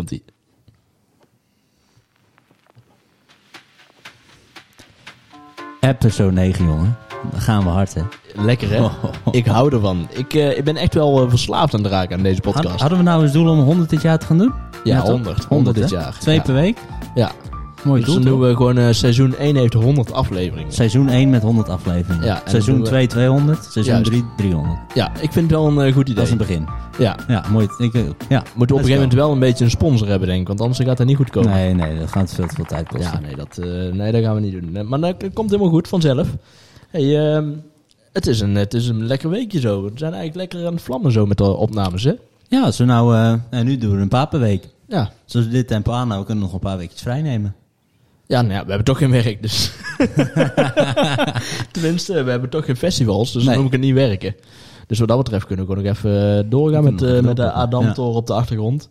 Komt-ie. Episode 9, jongen. Dan gaan we hard, hè. Lekker, hè? Ik hou ervan. Ik, eh, ik ben echt wel eh, verslaafd aan het raken aan deze podcast. Had- Hadden we nou eens doel om 100 dit jaar te gaan doen? ja, toch? 100. 100 dit jaar. Twee ja. per week? Ja. Mooi Dus doel, dan doen we gewoon eh, seizoen 1 heeft 100 afleveringen. Seizoen 1 met 100 afleveringen. Ja, en Seizoen doen we- 2 200. Seizoen Juist. 3 300. Ja, ik vind het wel een eh, goed idee. Dat is een begin. Ja, Ja, mooi. Ik, eh, ja. moeten we op een gegeven moment wel een beetje een sponsor hebben, denk ik. Want anders gaat dat niet goed komen. Nee, nee, dat gaat veel te veel tijd kosten. Ja, nee dat, eh, nee, dat gaan we niet doen. Nee, Maar dat komt helemaal goed vanzelf. Hey, ehm, het, is een, het is een lekker weekje zo. We zijn eigenlijk lekker aan het vlammen zo met de opnames, hè? Ja, als we nou... eh, nou, nu doen we een paar per week. Ja. Zoals we dit tempo aanhouden, kunnen we nog een paar weekjes vrij nemen. Ja, nou ja, we hebben toch geen werk, dus... Tenminste, we hebben toch geen festivals, dus Nee. dan noem ik het niet werken. Dus wat dat betreft kunnen we gewoon nog even doorgaan met, eh, met de Adam-toren op de achtergrond.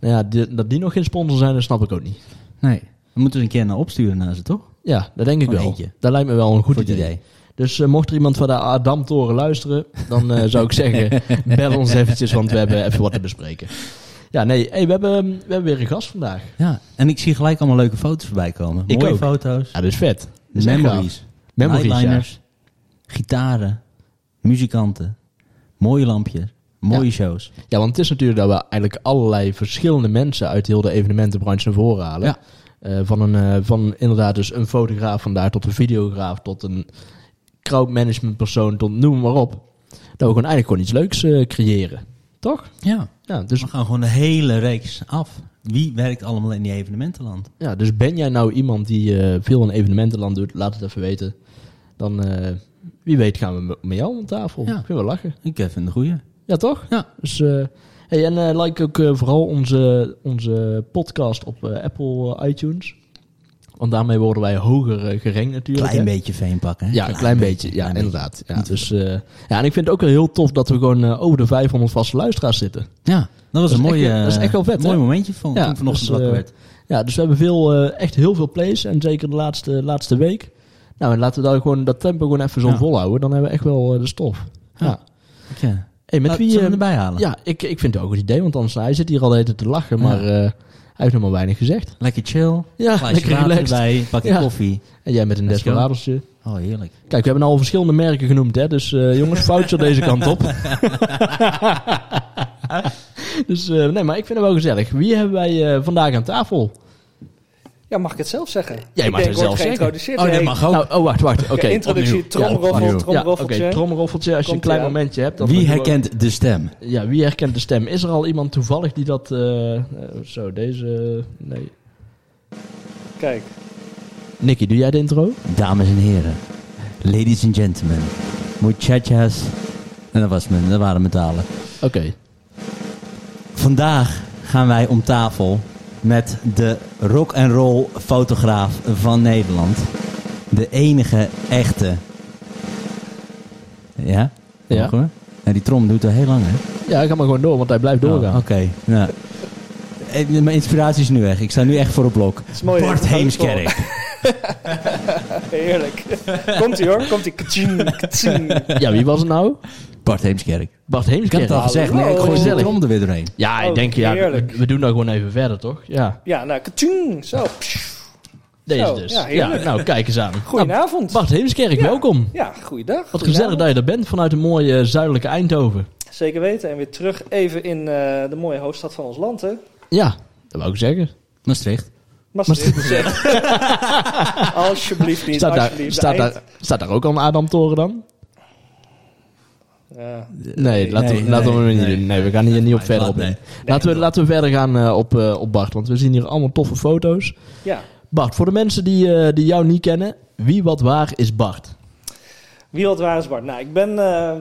Nou ja, die- dat die nog geen sponsor zijn, dat snap ik ook niet. Nee. We moeten een keer naar opsturen naar ze, toch? Ja, dat denk ik wel. eentje. Dat lijkt me wel een goed idee. Dus eh, mocht er iemand van de Adam-toren luisteren, dan eh, zou ik zeggen, bel ons eventjes, want we hebben even wat te bespreken. Ja, nee, hey, we, hebben, we hebben weer een gast vandaag. Ja, en ik zie gelijk allemaal leuke foto's voorbij komen. Ik Mooie ook. foto's. Ja, dat is vet. Dat is echt memories. Memories, ja. Gitaren. Muzikanten. Mooie lampjes. Mooie shows. Ja, want het is natuurlijk dat we eigenlijk allerlei verschillende mensen uit heel de evenementenbranche naar voren halen. Ja. Eh, van, een, eh, van inderdaad dus een fotograaf vandaar tot een videograaf, tot een crowdmanagement persoon, tot noem maar op. Dat we gewoon eigenlijk gewoon iets leuks eh, creëren. Toch? Ja. Ja dus, We gaan gewoon de hele reeks af. Wie werkt allemaal in die evenementenland? ja, dus ben jij nou iemand die eh, veel in evenementenland doet, laat het even weten. Dan, eh, wie weet gaan we met- jou aan tafel. Ja. Kunnen we lachen. Ik eh, vind de goeie. Ja, toch? Ja. Dus, eh, hey, en eh, like ook vooral onze, onze podcast op Apple iTunes. Want daarmee worden wij hoger eh, gerankt natuurlijk. Klein hè? beetje veen pakken. Hè? Ja, een klein beetje. Ja, klein inderdaad. Ja, Niet dus, eh, ja, en ik vind het ook wel heel tof dat we gewoon eh, over de 500 vaste luisteraars zitten. Ja, dat was Dat een mooie, echt- dat is echt wel vet, mooi hè? momentje van, Ja, toen vanochtend dus, wakker werd. Ja, dus we hebben veel, echt heel veel plays. En zeker de laatste, laatste week. Nou, en laten we daar gewoon dat tempo gewoon even zo Ja. volhouden. Dan hebben we echt wel de stof. Ja. Ja. Hey, met Laat- wie... erbij halen? Ja, ik, ik vind het ook een goed idee, want anders hij zit hier al de hele tijd te lachen, maar heeft nog maar weinig gezegd. Lekker chill. Ja, lekker relaxed. erbij. Pak je Ja. koffie. En jij met een desperado'sje. Oh, heerlijk. Kijk, we hebben al verschillende merken genoemd, hè, dus eh, jongens, foutje deze kant op. dus eh, nee, maar ik vind het wel gezellig. Wie hebben wij eh, vandaag aan tafel? Ja, mag ik het zelf zeggen? Jij ik mag denk, het zelf zeggen. Oh, dat Nee, mag ook. Nou, oh, wacht, wacht. Oké, ja, introductie, tromroffel, tromroffeltje. Ja, Oké, tromroffeltje. Als je een klein aan. momentje hebt. Wie herkent de stem? Ja, wie herkent de stem? Is er al iemand toevallig die dat... eh, eh, zo, deze... nee. Kijk, Nicky, doe jij de intro? Dames en heren. Ladies and gentlemen. Muchachas. En dat was mijn, dat waren mijn talen. Oké. Vandaag gaan wij om tafel met de rock and roll fotograaf van Nederland. De enige echte. Ja? Ja. Mogen we? Ja, die trom doet er heel lang, hè? Ja, ga maar gewoon door, want hij blijft doorgaan. Oh, Oké, ja. Eh, Mijn inspiratie is nu weg. Ik sta nu echt voor op blok. het is mooi. Bart Heemskerk. Heerlijk. Komt ie hoor, komt ie. Kaching, kaching. Ja, wie was het nou? Bart Heemskerk. Bart Ik heb Heemskerk. het al gezegd. Nee, ik gooi de trom er weer doorheen. Ja, ik Oh, denk, ja, we, heerlijk. we doen dat gewoon even verder, toch? Ja, Ja, nou, kaching. Zo. deze Zo, dus. ja, nou, kijk eens aan. Nou, Goedenavond. Bart Heemskerk, Ja. welkom. Ja, goeiedag. Wat gezellig dat je er bent vanuit een mooie zuidelijke Eindhoven. Zeker weten. En weer terug even in eh, de mooie hoofdstad van ons land, hè. Ja, dat wou ik zeggen. Maastricht. Maastricht. Alsjeblieft niet, Staat daar, alsjeblieft. staat, De eind- daar, staat daar ook al een Adamtoren dan? Ja. Nee, laten, we, nee, laten we hem nee, niet nee. doen. Nee, we gaan hier niet op verder op in. Laten, we, laten we verder gaan eh, op, eh, op Bart, want we zien hier allemaal toffe foto's. ja. Bart, voor de mensen die, eh, die jou niet kennen, wie wat waar is Bart? Wie wat waar is Bart? Nou, ik ben eh,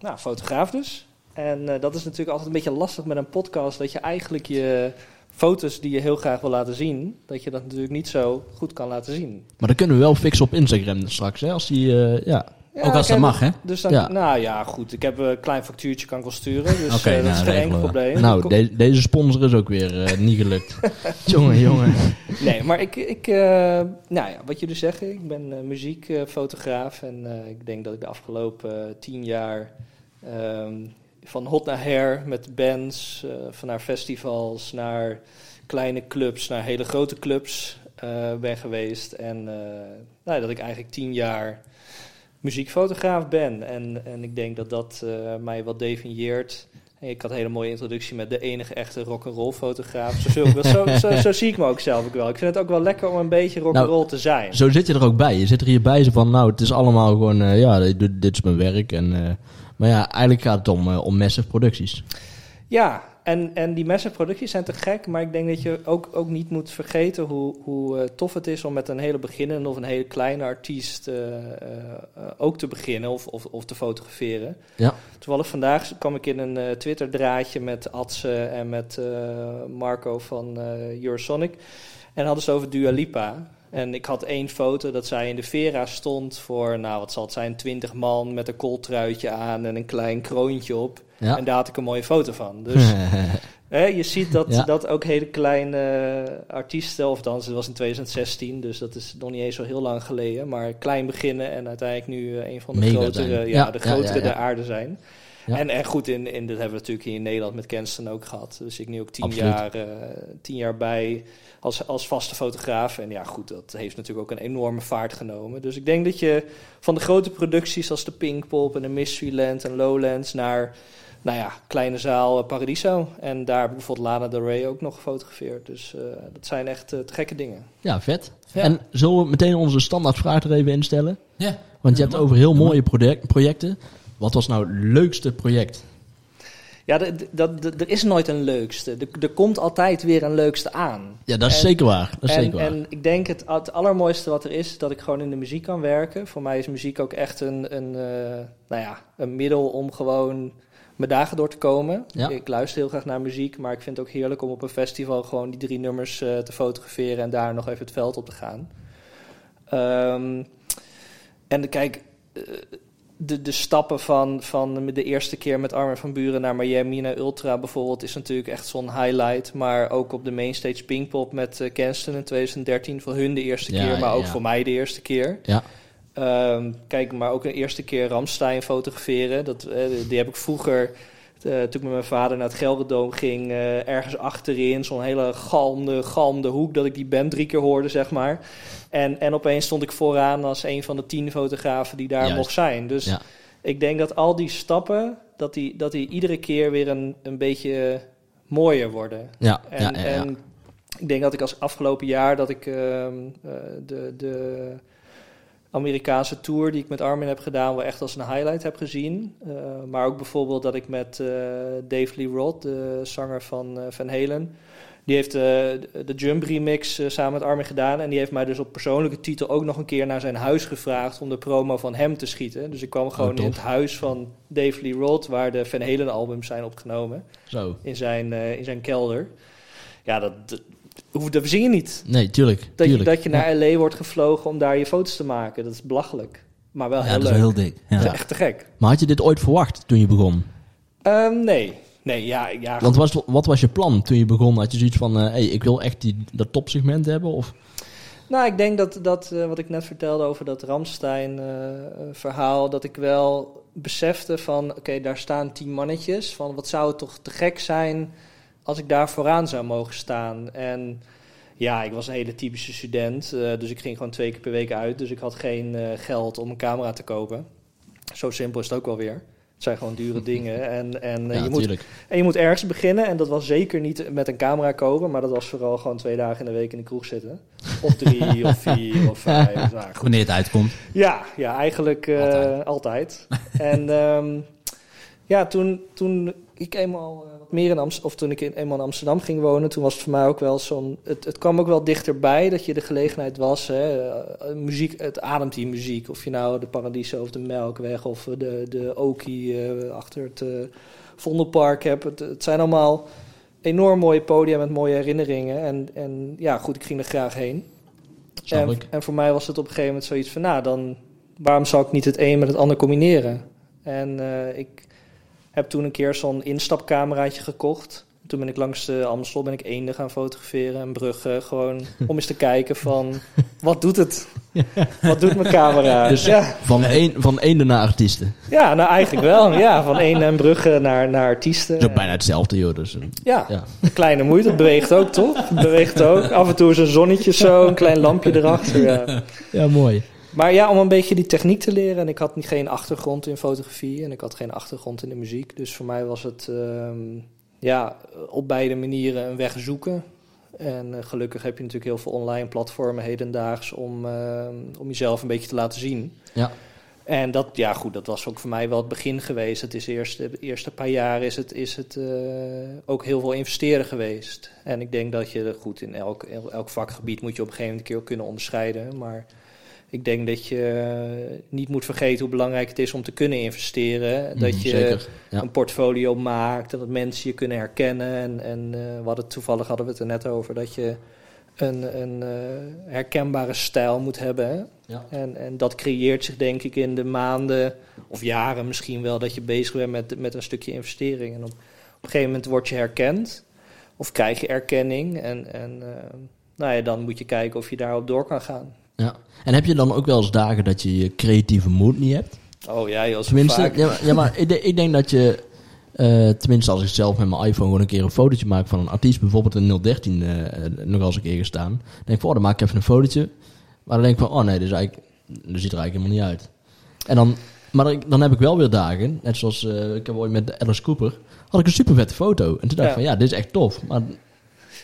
nou, fotograaf dus. En eh, dat is natuurlijk altijd een beetje lastig met een podcast. Dat je eigenlijk je foto's die je heel graag wil laten zien... dat je dat natuurlijk niet zo goed kan laten zien. Maar dat kunnen we wel fixen op Instagram straks, hè? Als die, eh, ja. Ja, Ook als dat mag, hè? Dus dan, Ja. Nou ja, goed. Ik heb een klein factuurtje kan ik wel sturen. Dus eh, dat nou, is geen enkel probleem. Nou, de- deze sponsor is ook weer eh, niet gelukt. jongen, jongen. Nee, maar ik, ik eh, nou ja, wat jullie zeggen, ik ben eh, muziekfotograaf en eh, ik denk dat ik de afgelopen eh, tien jaar ehm, van hot naar her met bands, eh, van naar festivals, naar kleine clubs naar hele grote clubs eh, ben geweest. En eh, nou, dat ik eigenlijk tien jaar muziekfotograaf ben. En, en ik denk dat dat eh, mij wat definieert. En Ik had een hele mooie introductie met de enige echte rock'n'roll fotograaf. Zo, zo, zo, zo zie ik me ook zelf ook wel. Ik vind het ook wel lekker om een beetje rock'n'roll te zijn. Zo zit je er ook bij. Je zit er hierbij zo van, nou, het is allemaal gewoon, eh, ja, dit, dit is mijn werk. En, eh, maar ja, eigenlijk gaat het om, om massive producties. Ja, en, en die massive producties zijn te gek, maar ik denk dat je ook, ook niet moet vergeten hoe, hoe eh, tof het is om met een hele beginnende of een hele kleine artiest eh, eh, ook te beginnen of, of, of te fotograferen. Ja. Toevallig vandaag kwam ik in een eh, Twitter-draadje met Adse en met Marco van Eurosonic en hadden ze over Dua Lipa. En ik had één foto dat zij in de Vera stond voor, nou wat zal het zijn, 20 man met een kooltruitje aan en een klein kroontje op. Ja. En daar had ik een mooie foto van. Dus hè, je ziet dat, Ja. dat ook hele kleine artiesten, of dan, het was in 2016, dus dat is nog niet eens zo heel lang geleden, maar klein beginnen en uiteindelijk nu eh, een van de Mega grotere, ja, Ja, de grotere der aarde zijn. Ja. En, en goed, in, in, dat hebben we natuurlijk hier in Nederland met Kenston ook gehad. Dus ik nu ook tien, Absoluut. jaar, eh, tien jaar bij als, als vaste fotograaf. En ja, goed, dat heeft natuurlijk ook een enorme vaart genomen. Dus ik denk dat je van de grote producties als de Pinkpop en de Mysteryland en Lowlands naar, nou ja, kleine zaal eh, Paradiso. En daar bijvoorbeeld Lana Del Rey ook nog gefotografeerd. Dus eh, dat zijn echt te gekke dingen. ja, vet. Ja. En zullen we meteen onze standaardvraag er even instellen? Ja. Want je Ja, hebt over heel mooie project, projecten. Wat was nou het leukste project? Ja, dat- er is nooit een leukste. Er, er komt altijd weer een leukste aan. Ja, dat is En- zeker waar. Dat is en, zeker waar. en ik denk het, het allermooiste wat er is, dat ik gewoon in de muziek kan werken. Voor mij is muziek ook echt een, een, eh, nou ja, een middel om gewoon mijn dagen door te komen. Ja. Ik luister heel graag naar muziek, maar ik vind het ook heerlijk om op een festival gewoon die drie nummers eh, te fotograferen en daar nog even het veld op te gaan. Ehm, en kijk, eh, de, de stappen van, van de eerste keer met Armin van Buren naar Miami, naar Ultra bijvoorbeeld, is natuurlijk echt zo'n highlight. Maar ook op de mainstage Pinkpop met Kenston in 2013, voor hun de eerste Ja, keer, maar ook ja. voor mij de eerste keer. Ja. Ehm, kijk, maar ook een eerste keer Ramstein fotograferen. Dat, eh, die heb ik vroeger, eh, toen ik met mijn vader naar het Gelderdoom ging, eh, ergens achterin, zo'n hele galmde, galmde hoek, dat ik die band drie keer hoorde, zeg maar. En, en opeens stond ik vooraan als een van de tien fotografen die daar Juist. mocht zijn. Dus Ja. ik denk dat al die stappen, dat die, dat die iedere keer weer een, een beetje mooier worden. Ja, En, ja, ja, ja. en ik denk dat ik als afgelopen jaar dat ik ehm, eh, de, de Amerikaanse tour die ik met Armin heb gedaan, wel echt als een highlight heb gezien. Eh, maar ook bijvoorbeeld dat ik met eh, Dave Lee Roth, de zanger van eh, Van Halen, die heeft de Jump remix samen met Armin gedaan. En die heeft mij dus op persoonlijke titel ook nog een keer naar zijn huis gevraagd om de promo van hem te schieten. Dus ik kwam gewoon in tof. het huis van Dave Lee Roth, waar de Van Halen albums zijn opgenomen Zo. in zijn, in zijn kelder. Ja, dat, dat, hoef- dat verzin je niet. Nee, tuurlijk. Dat je, tuurlijk. dat je naar LA wordt gevlogen om daar je foto's te maken. Dat is belachelijk. Maar wel Ja, heel dat is leuk. wel heel dik. Ja. Dat is echt te gek. Maar had je dit ooit verwacht toen je begon? Ehm, nee. Nee, ja, ja Want was, wat was je plan toen je begon? Had je zoiets van, eh hey, ik wil echt die, dat topsegment hebben? Of? Nou, ik denk dat, dat eh, wat ik net vertelde over dat Ramstein-verhaal, dat ik wel besefte van, oké, daar staan tien mannetjes. Van, wat zou het toch te gek zijn als ik daar vooraan zou mogen staan? En ja, ik was een hele typische student, eh, dus ik ging gewoon twee keer per week uit. Dus ik had geen eh, geld om een camera te kopen. Zo simpel is het ook wel weer. Het zijn gewoon dure dingen. En, en, eh, ja, je moet, en je moet ergens beginnen. En dat was zeker niet met een camera kopen. Maar dat was vooral gewoon twee dagen in de week in de kroeg zitten. Of drie, of vier, of vijf. Nou. Wanneer het uitkomt. Ja, ja, eigenlijk Altijd. altijd. en ehm, ja, toen, toen ik eenmaal meer in Amsterdam, of toen ik in, eenmaal in Amsterdam ging wonen, toen was het voor mij ook wel zo'n. Het, het kwam ook wel dichterbij dat je de gelegenheid was. Hè, eh, muziek, het ademt die muziek. Of je nou de Paradiso of de Melkweg of de, de Oki eh, achter het eh, Vondelpark hebt. Het, het zijn allemaal enorm mooie podia met mooie herinneringen. En, en ja, goed, ik ging er graag heen. En, en voor mij was het op een gegeven moment zoiets van, nou, dan waarom zou ik niet het een met het ander combineren? En ik heb toen een keer zo'n instapcameraatje gekocht. Toen ben ik langs de Amstel ben ik eenden gaan fotograferen en bruggen. Gewoon om eens te kijken van, wat doet het? Wat doet mijn camera? Dus ja. van, een, van eenden naar artiesten. ja, nou eigenlijk wel. Ja, van eenden en bruggen naar, naar artiesten. Dat is ook bijna hetzelfde, joh. Dus, eh, Ja, ja. kleine moeite. Het beweegt ook, toch? Het beweegt ook. Af en toe is een zonnetje zo, een klein lampje erachter. Ja. ja, mooi. Maar ja, om een beetje die techniek te leren. En ik had niet- geen achtergrond in fotografie en ik had geen achtergrond in de muziek. Dus voor mij was het ehm, ja, op beide manieren een weg zoeken. En eh, gelukkig heb je natuurlijk heel veel online platformen hedendaags om, ehm, om jezelf een beetje te laten zien. Ja. En dat, ja goed, dat was ook voor mij wel het begin geweest. Het is eerst, de eerste paar jaar is het, is het eh, ook heel veel investeren geweest. En ik denk dat je, goed, in elk, elk vakgebied moet je op een gegeven moment een keer ook kunnen onderscheiden. Maar ik denk dat je eh, niet moet vergeten hoe belangrijk het is om te kunnen investeren. Dat Mhm, je Zeker. Ja. een portfolio maakt en dat mensen je kunnen herkennen. En, en eh, we hadden, toevallig hadden we het er net over dat je een, een eh, herkenbare stijl moet hebben. Ja. En, en dat creëert zich denk ik in de maanden of jaren misschien wel dat je bezig bent met, met een stukje investering. En op, op een gegeven moment word je herkend of krijg je erkenning. En, en nou ja, dan moet je kijken of je daarop door kan gaan. Ja. En heb je dan ook wel eens dagen dat je je creatieve moed niet hebt? Oh ja, heel Tenminste, vaak. ja, maar- ja, maar ik, ik denk dat je, eh, tenminste als ik zelf met mijn iPhone gewoon een keer een fotootje maak van een artiest, bijvoorbeeld een 013 eh, eh, nog als een keer gestaan, denk ik van, oh, dan maak ik even een fotootje. Maar dan denk ik van, oh nee, is eigenlijk, dit ziet er eigenlijk helemaal niet uit. En dan, maar dan, dan heb ik wel weer dagen, net zoals ik heb ooit met Alice Cooper, had ik een super vette foto. En toen dacht ik Ja. van, ja, dit is echt tof. Maar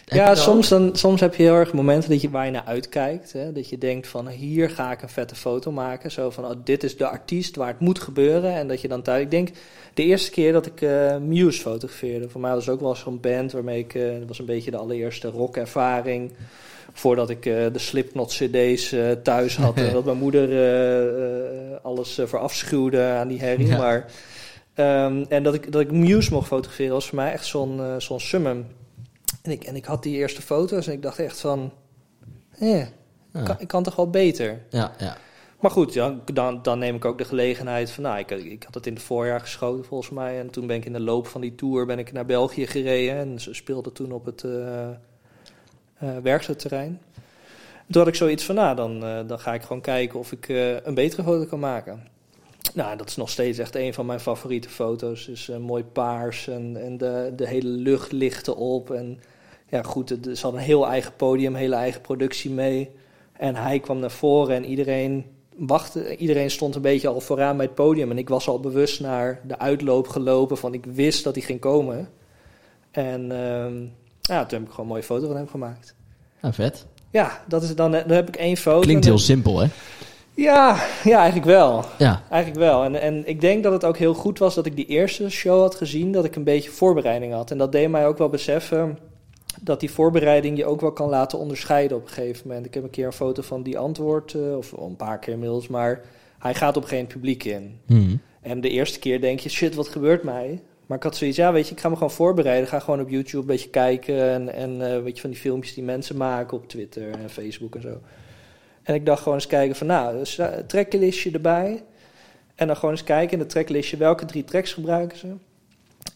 Ja, soms, dan, soms heb je heel erg momenten dat je, waar je naar uitkijkt. Hè? Dat je denkt van hier ga ik een vette foto maken. Zo van oh, dit is de artiest waar het moet gebeuren. En dat je dan thuis... Ik denk de eerste keer dat ik eh, Muse fotografeerde. Voor mij was het ook wel zo'n band waarmee ik... eh, dat was een beetje de allereerste rockervaring. Voordat ik eh, de Slipknot cd's thuis had. en dat mijn moeder alles uh, verafschuwde aan die herrie. Ja. Maar, ehm, en dat ik, dat ik Muse mocht fotograferen was voor mij echt zo'n zo'n summum. En ik, en ik had die eerste foto's en ik dacht echt van... Eh, Ja. kan, ik kan toch wel beter. Ja, ja. Maar goed, ja, dan, dan neem ik ook de gelegenheid van... Nou, ik, ik had het in het voorjaar geschoten volgens mij. En toen ben ik in de loop van die tour ben ik naar België gereden. En ze speelden toen op het eh, werksterrein. Toen had ik zoiets van, nou, dan, eh, dan ga ik gewoon kijken of ik een betere foto kan maken. Nou, dat is nog steeds echt een van mijn favoriete foto's. Dus eh, mooi paars en, en de, de hele lucht ligt erop. En ja, goed, het- ze hadden een heel eigen podium, hele eigen productie mee. En hij kwam naar voren en iedereen wachtte. Iedereen stond een beetje al vooraan bij het podium. En ik was al bewust naar de uitloop gelopen van ik wist dat hij ging komen. En ehm, ja, toen heb ik gewoon een mooie foto van hem gemaakt. Ja, vet. Ja, dat is dan, dan heb ik één foto. Klinkt heel simpel, hè? Ja, ja, eigenlijk wel. Ja. Eigenlijk wel. En, en ik denk dat het ook heel goed was dat ik die eerste show had gezien, dat ik een beetje voorbereiding had. En dat deed mij ook wel beseffen dat die voorbereiding je ook wel kan laten onderscheiden op een gegeven moment. Ik heb een keer een foto van die antwoord, eh, of een paar keer inmiddels, maar hij gaat op geen publiek in. Hmm. En de eerste keer denk je, shit, wat gebeurt mij? Maar ik had zoiets, ja, weet je, ik ga me gewoon voorbereiden. Ga gewoon op YouTube een beetje kijken. En, en eh, weet je, van die filmpjes die mensen maken op Twitter en Facebook en zo. En ik dacht gewoon eens kijken van, nou, dus, eh, tracklistje erbij. En dan gewoon eens kijken in het tracklistje welke drie tracks gebruiken ze.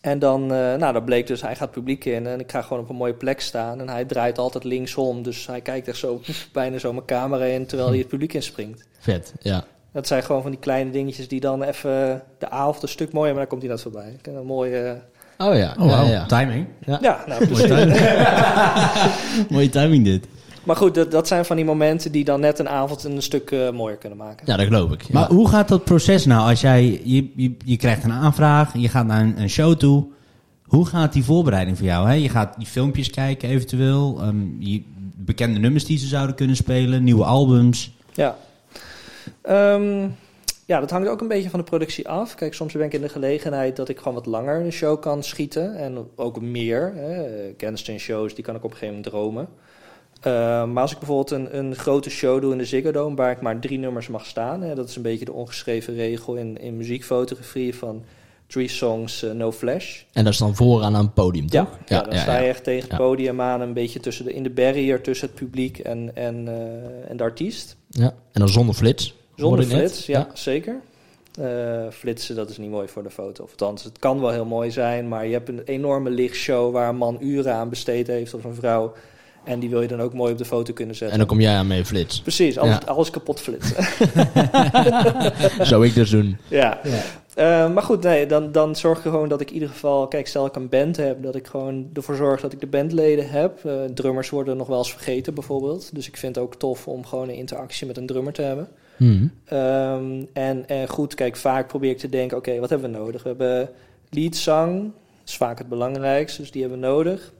En dan, eh, nou, dat bleek dus, hij gaat publiek in en ik ga gewoon op een mooie plek staan. En hij draait altijd linksom, dus hij kijkt echt zo bijna zo mijn camera in terwijl hij het publiek inspringt. Vet, ja. Dat zijn gewoon van die kleine dingetjes die dan even de avond een stuk mooier, maar dan komt hij net voorbij. Ik heb Een mooie, Oh ja, Oh, ja, wow. ja. timing. Ja. ja, nou Mooie precies. timing. Mooie timing dit. Maar goed, dat, dat zijn van die momenten die dan net een avond een stuk eh, mooier kunnen maken. Ja, dat geloof ik. Ja. Maar hoe gaat dat proces nou? Als jij, je, je, je krijgt een aanvraag, je gaat naar een, een show toe. Hoe gaat die voorbereiding voor jou? Hè? Je gaat die filmpjes kijken eventueel. ehm, je, bekende nummers die ze zouden kunnen spelen. Nieuwe albums. Ja. Ehm, ja, dat hangt ook een beetje van de productie af. Kijk, soms ben ik in de gelegenheid dat ik gewoon wat langer een show kan schieten. En ook meer. Hè. Shows, die kan ik op een gegeven moment dromen. Ehm, maar als ik bijvoorbeeld een, een grote show doe in de Ziggo Dome... waar ik maar drie nummers mag staan... Hè, dat is een beetje de ongeschreven regel in, in muziekfotografie... van three songs, eh, no flash. En dat is dan vooraan aan het podium, Ja, toch? ja, dan sta je echt tegen het Ja. podium aan... een beetje tussen de, in de barrier tussen het publiek en, en, eh, en de artiest. Ja. En dan zonder flits. Zonder flits, ja, zeker. Eh, flitsen, dat is niet mooi voor de foto. Of althans, het kan wel heel mooi zijn, maar je hebt een enorme lichtshow waar een man uren aan besteed heeft of een vrouw. En die wil je dan ook mooi op de foto kunnen zetten. En dan kom jij aan mee flits. Precies, alles, Ja. alles kapot flitsen. Zou ik dus doen. ja. Ja. Eh, maar goed, nee, dan, dan zorg ik gewoon dat ik in ieder geval... Kijk, stel ik een band heb, dat ik gewoon ervoor zorg dat ik de bandleden heb. Eh, drummers worden nog wel eens vergeten bijvoorbeeld. Dus ik vind het ook tof om gewoon een interactie met een drummer te hebben. Hm. Ehm, en, en goed, kijk, vaak probeer ik te denken... Oké, wat hebben we nodig? We hebben leadzang, dat is vaak het belangrijkste, dus die hebben we nodig.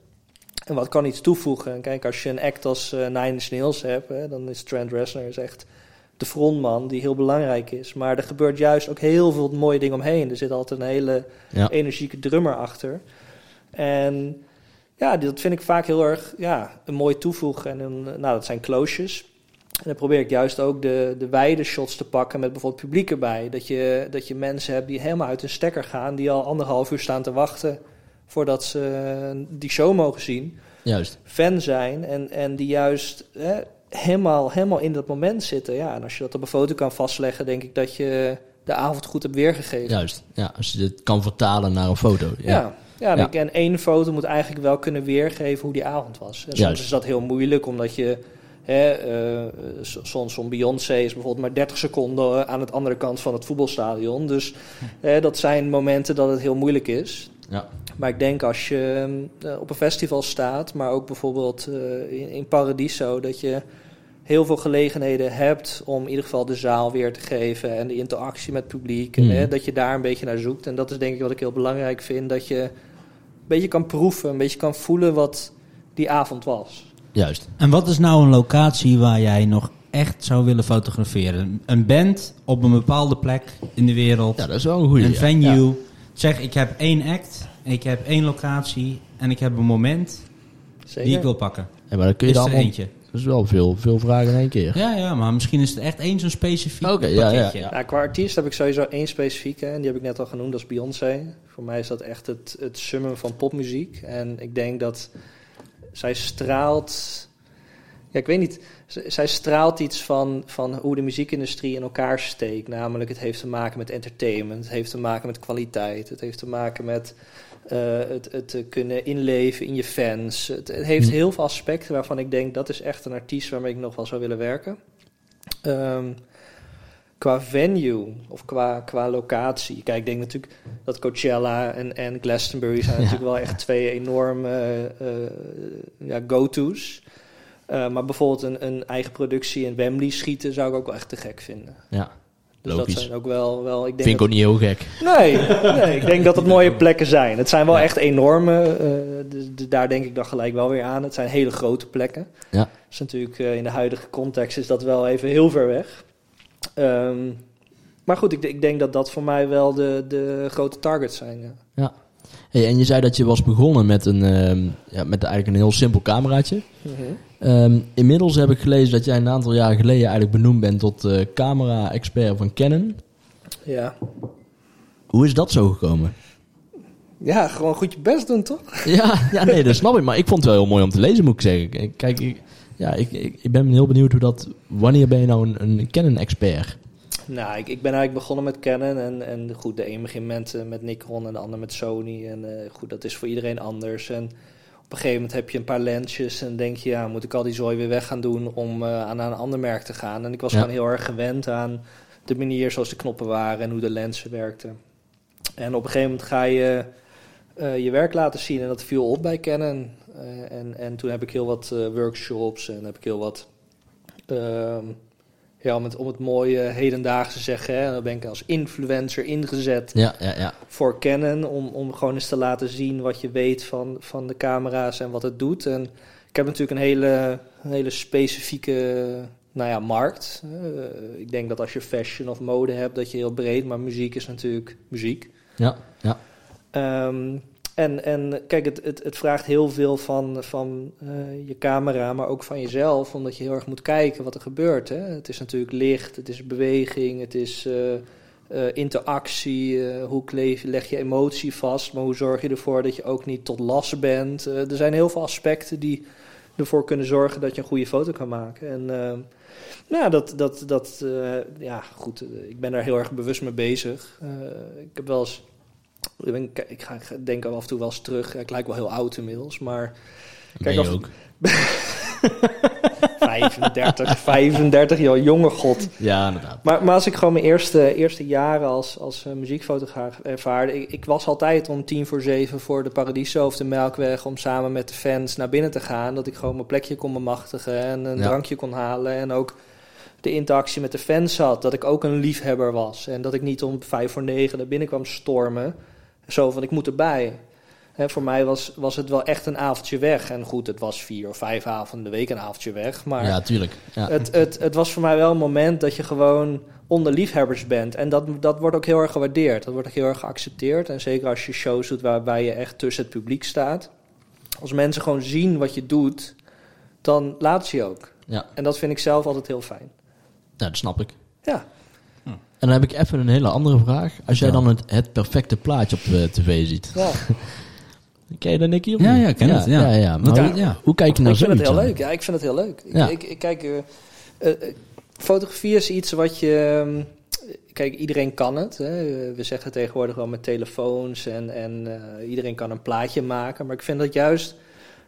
En wat kan iets toevoegen? En kijk, als je een act als eh, Nine Inch Nails hebt... Hè, dan is Trent Reznor is echt de frontman die heel belangrijk is. Maar er gebeurt juist ook heel veel mooie dingen omheen. Er zit altijd een hele Ja. energieke drummer achter. En ja, dat vind ik vaak heel erg ja, een mooi toevoegen. En een, nou, dat zijn cloches. En dan probeer ik juist ook de, de wijde shots te pakken met bijvoorbeeld publiek erbij. Dat je, dat je mensen hebt die helemaal uit hun stekker gaan, die al anderhalf uur staan te wachten voordat ze die show mogen zien. Juist. Fan zijn en, en die juist hè, helemaal, helemaal in dat moment zitten. Ja, en als je dat op een foto kan vastleggen, denk ik dat je de avond goed hebt weergegeven. Juist. Ja, als je het kan vertalen naar een foto. Ja. Ja, ja, en, Ja. en één foto moet eigenlijk wel kunnen weergeven hoe die avond was. En soms Juist. is dat heel moeilijk, omdat je... Hè, s- soms zo'n Beyoncé is bijvoorbeeld maar 30 seconden eh, aan de andere kant van het voetbalstadion. Dus hè, dat zijn momenten dat het heel moeilijk is. Ja. Maar ik denk als je eh, op een festival staat, maar ook bijvoorbeeld eh, in, in Paradiso, dat je heel veel gelegenheden hebt om in ieder geval de zaal weer te geven en de interactie met het publiek. En, hè, dat je daar een beetje naar zoekt. En dat is denk ik wat ik heel belangrijk vind, dat je een beetje kan proeven, een beetje kan voelen wat die avond was. Juist. En wat is nou een locatie waar jij nog echt zou willen fotograferen? Een band op een bepaalde plek in de wereld, Ja, dat is wel een goede. een venue. Ja. Zeg, ik heb één act, ik heb één locatie en ik heb een moment Zeker. die ik wil pakken. Ja, maar dan kun je Is er er allemaal... eentje? Dat is wel veel, veel vragen in één keer. Ja, ja, maar misschien is het echt één zo'n specifiek Oké, ja, ja, pakketje. ja. Qua artiest heb ik sowieso één specifieke en die heb ik net al genoemd, dat is Beyoncé. Voor mij is dat echt het, het summum van popmuziek. En ik denk dat zij straalt... Ja, ik weet niet. z- Zij straalt iets van, van hoe de muziekindustrie in elkaar steekt. Namelijk, het heeft te maken met entertainment. Het heeft te maken met kwaliteit. Het heeft te maken met het, het te kunnen inleven in je fans. Het, het heeft Hm. heel veel aspecten waarvan ik denk... dat is echt een artiest waarmee ik nog wel zou willen werken. Ehm, qua venue of qua, qua locatie. Kijk, ik denk natuurlijk dat Coachella en, en Glastonbury zijn Ja. natuurlijk wel echt twee enorme eh, eh, ja, go-to's. Eh, maar bijvoorbeeld een, een eigen productie in Wembley schieten zou ik ook wel echt te gek vinden. Ja, Dus logisch. dat zijn ook wel, wel ik denk Vind ik ook niet heel gek. Nee, nee, ik denk dat het mooie plekken zijn. Het zijn wel Ja. echt enorme, eh, dus- daar denk ik dan gelijk wel weer aan. Het zijn hele grote plekken. Ja. Dus natuurlijk eh, in de huidige context is dat wel even heel ver weg. Ehm, maar goed, ik, ik denk dat dat voor mij wel de, de grote targets zijn. Ja. Hey, en je zei dat je was begonnen met, een, ehm, ja, met eigenlijk een heel simpel cameraatje. Ehm, inmiddels heb ik gelezen dat jij een aantal jaren geleden eigenlijk benoemd bent tot eh, camera-expert van Canon. Ja. Hoe is dat zo gekomen? ja, gewoon goed je best doen, toch? Ja, ja, nee, dat snap ik. Maar ik vond het wel heel mooi om te lezen, moet ik zeggen. Kijk, ik, ja, ik, ik, ik ben heel benieuwd hoe dat... Wanneer ben je nou een, een Canon-expert? Nou, ik, ik ben eigenlijk begonnen met Canon. En, en goed, de een begint met, eh, met Nikon en de ander met Sony. En eh, goed, dat is voor iedereen anders. En op een gegeven moment heb je een paar lensjes en denk je, ja, moet ik al die zooi weer weg gaan doen om eh, aan een ander merk te gaan. En ik was Ja. gewoon heel erg gewend aan de manier zoals de knoppen waren en hoe de lenzen werkten. En op een gegeven moment ga je je werk laten zien en dat viel op bij Canon. En, en toen heb ik heel wat workshops en heb ik heel wat, ehm, ja, om het, om het mooie hedendaagse te zeggen, hè, dan ben ik als influencer ingezet Ja, ja, ja. voor Canon om, om gewoon eens te laten zien wat je weet van, van de camera's en wat het doet. En ik heb natuurlijk een hele, een hele specifieke nou ja, markt. Eh, ik denk dat als je fashion of mode hebt, dat je heel breed, maar muziek is natuurlijk muziek. Ja, ja. Ehm, en, en kijk, het, het, het vraagt heel veel van, van eh, je camera, maar ook van jezelf, omdat je heel erg moet kijken wat er gebeurt. Hè? Het is natuurlijk licht, het is beweging, het is eh, eh, interactie, hoe leg je emotie vast, maar hoe zorg je ervoor dat je ook niet tot last bent. Er zijn heel veel aspecten die ervoor kunnen zorgen dat je een goede foto kan maken. En nou, dat, dat, dat ja, goed, ik ben daar heel erg bewust mee bezig. Ik heb wel eens, ik, ben, ik ga ik denk af en toe wel eens terug. Ik lijk wel heel oud inmiddels, maar... Kijk, ben je ook. 35, 35, joh, jonge god. Ja, inderdaad. Maar, maar als ik gewoon mijn eerste, eerste jaren als, als uh, muziekfotograaf ervaarde... Ik, ik, was altijd om tien voor zeven voor de Paradiso of de Melkweg... om samen met de fans naar binnen te gaan. Dat ik gewoon mijn plekje kon bemachtigen en een ja. drankje kon halen. En ook de interactie met de fans had. Dat ik ook een liefhebber was. En dat ik niet om vijf voor negen naar binnen kwam stormen. Zo van, ik moet erbij. Voor mij was, was het wel echt een avondje weg. En goed, het was vier of vijf avonden de week een avondje weg. Maar ja, tuurlijk. Ja. Het, het, het was voor mij wel een moment dat je gewoon onder liefhebbers bent. En dat, dat wordt ook heel erg gewaardeerd. Dat wordt ook heel erg geaccepteerd. En zeker als je shows doet waarbij je echt tussen het publiek staat. Als mensen gewoon zien wat je doet, dan laat ze je ook. Ja. En dat vind ik zelf altijd heel fijn. Ja, dat snap ik. Ja. En dan heb ik even een hele andere vraag. Als jij dan het, het perfecte plaatje op de tv ziet. Ja. Ken je dat, Nicky? Ja, ja, ken ja, het. Ja. Ja, ja. Maar Ja. hoe, Ja. hoe kijk je naar ik vind het zoiets heel leuk. Ja, ik vind het heel leuk. Ik, Ja. ik, ik kijk, eh, eh, eh, fotografie is iets wat je. ehm, kijk, iedereen kan het. Hè. We zeggen tegenwoordig wel met telefoons en, en eh, iedereen kan een plaatje maken. Maar ik vind dat juist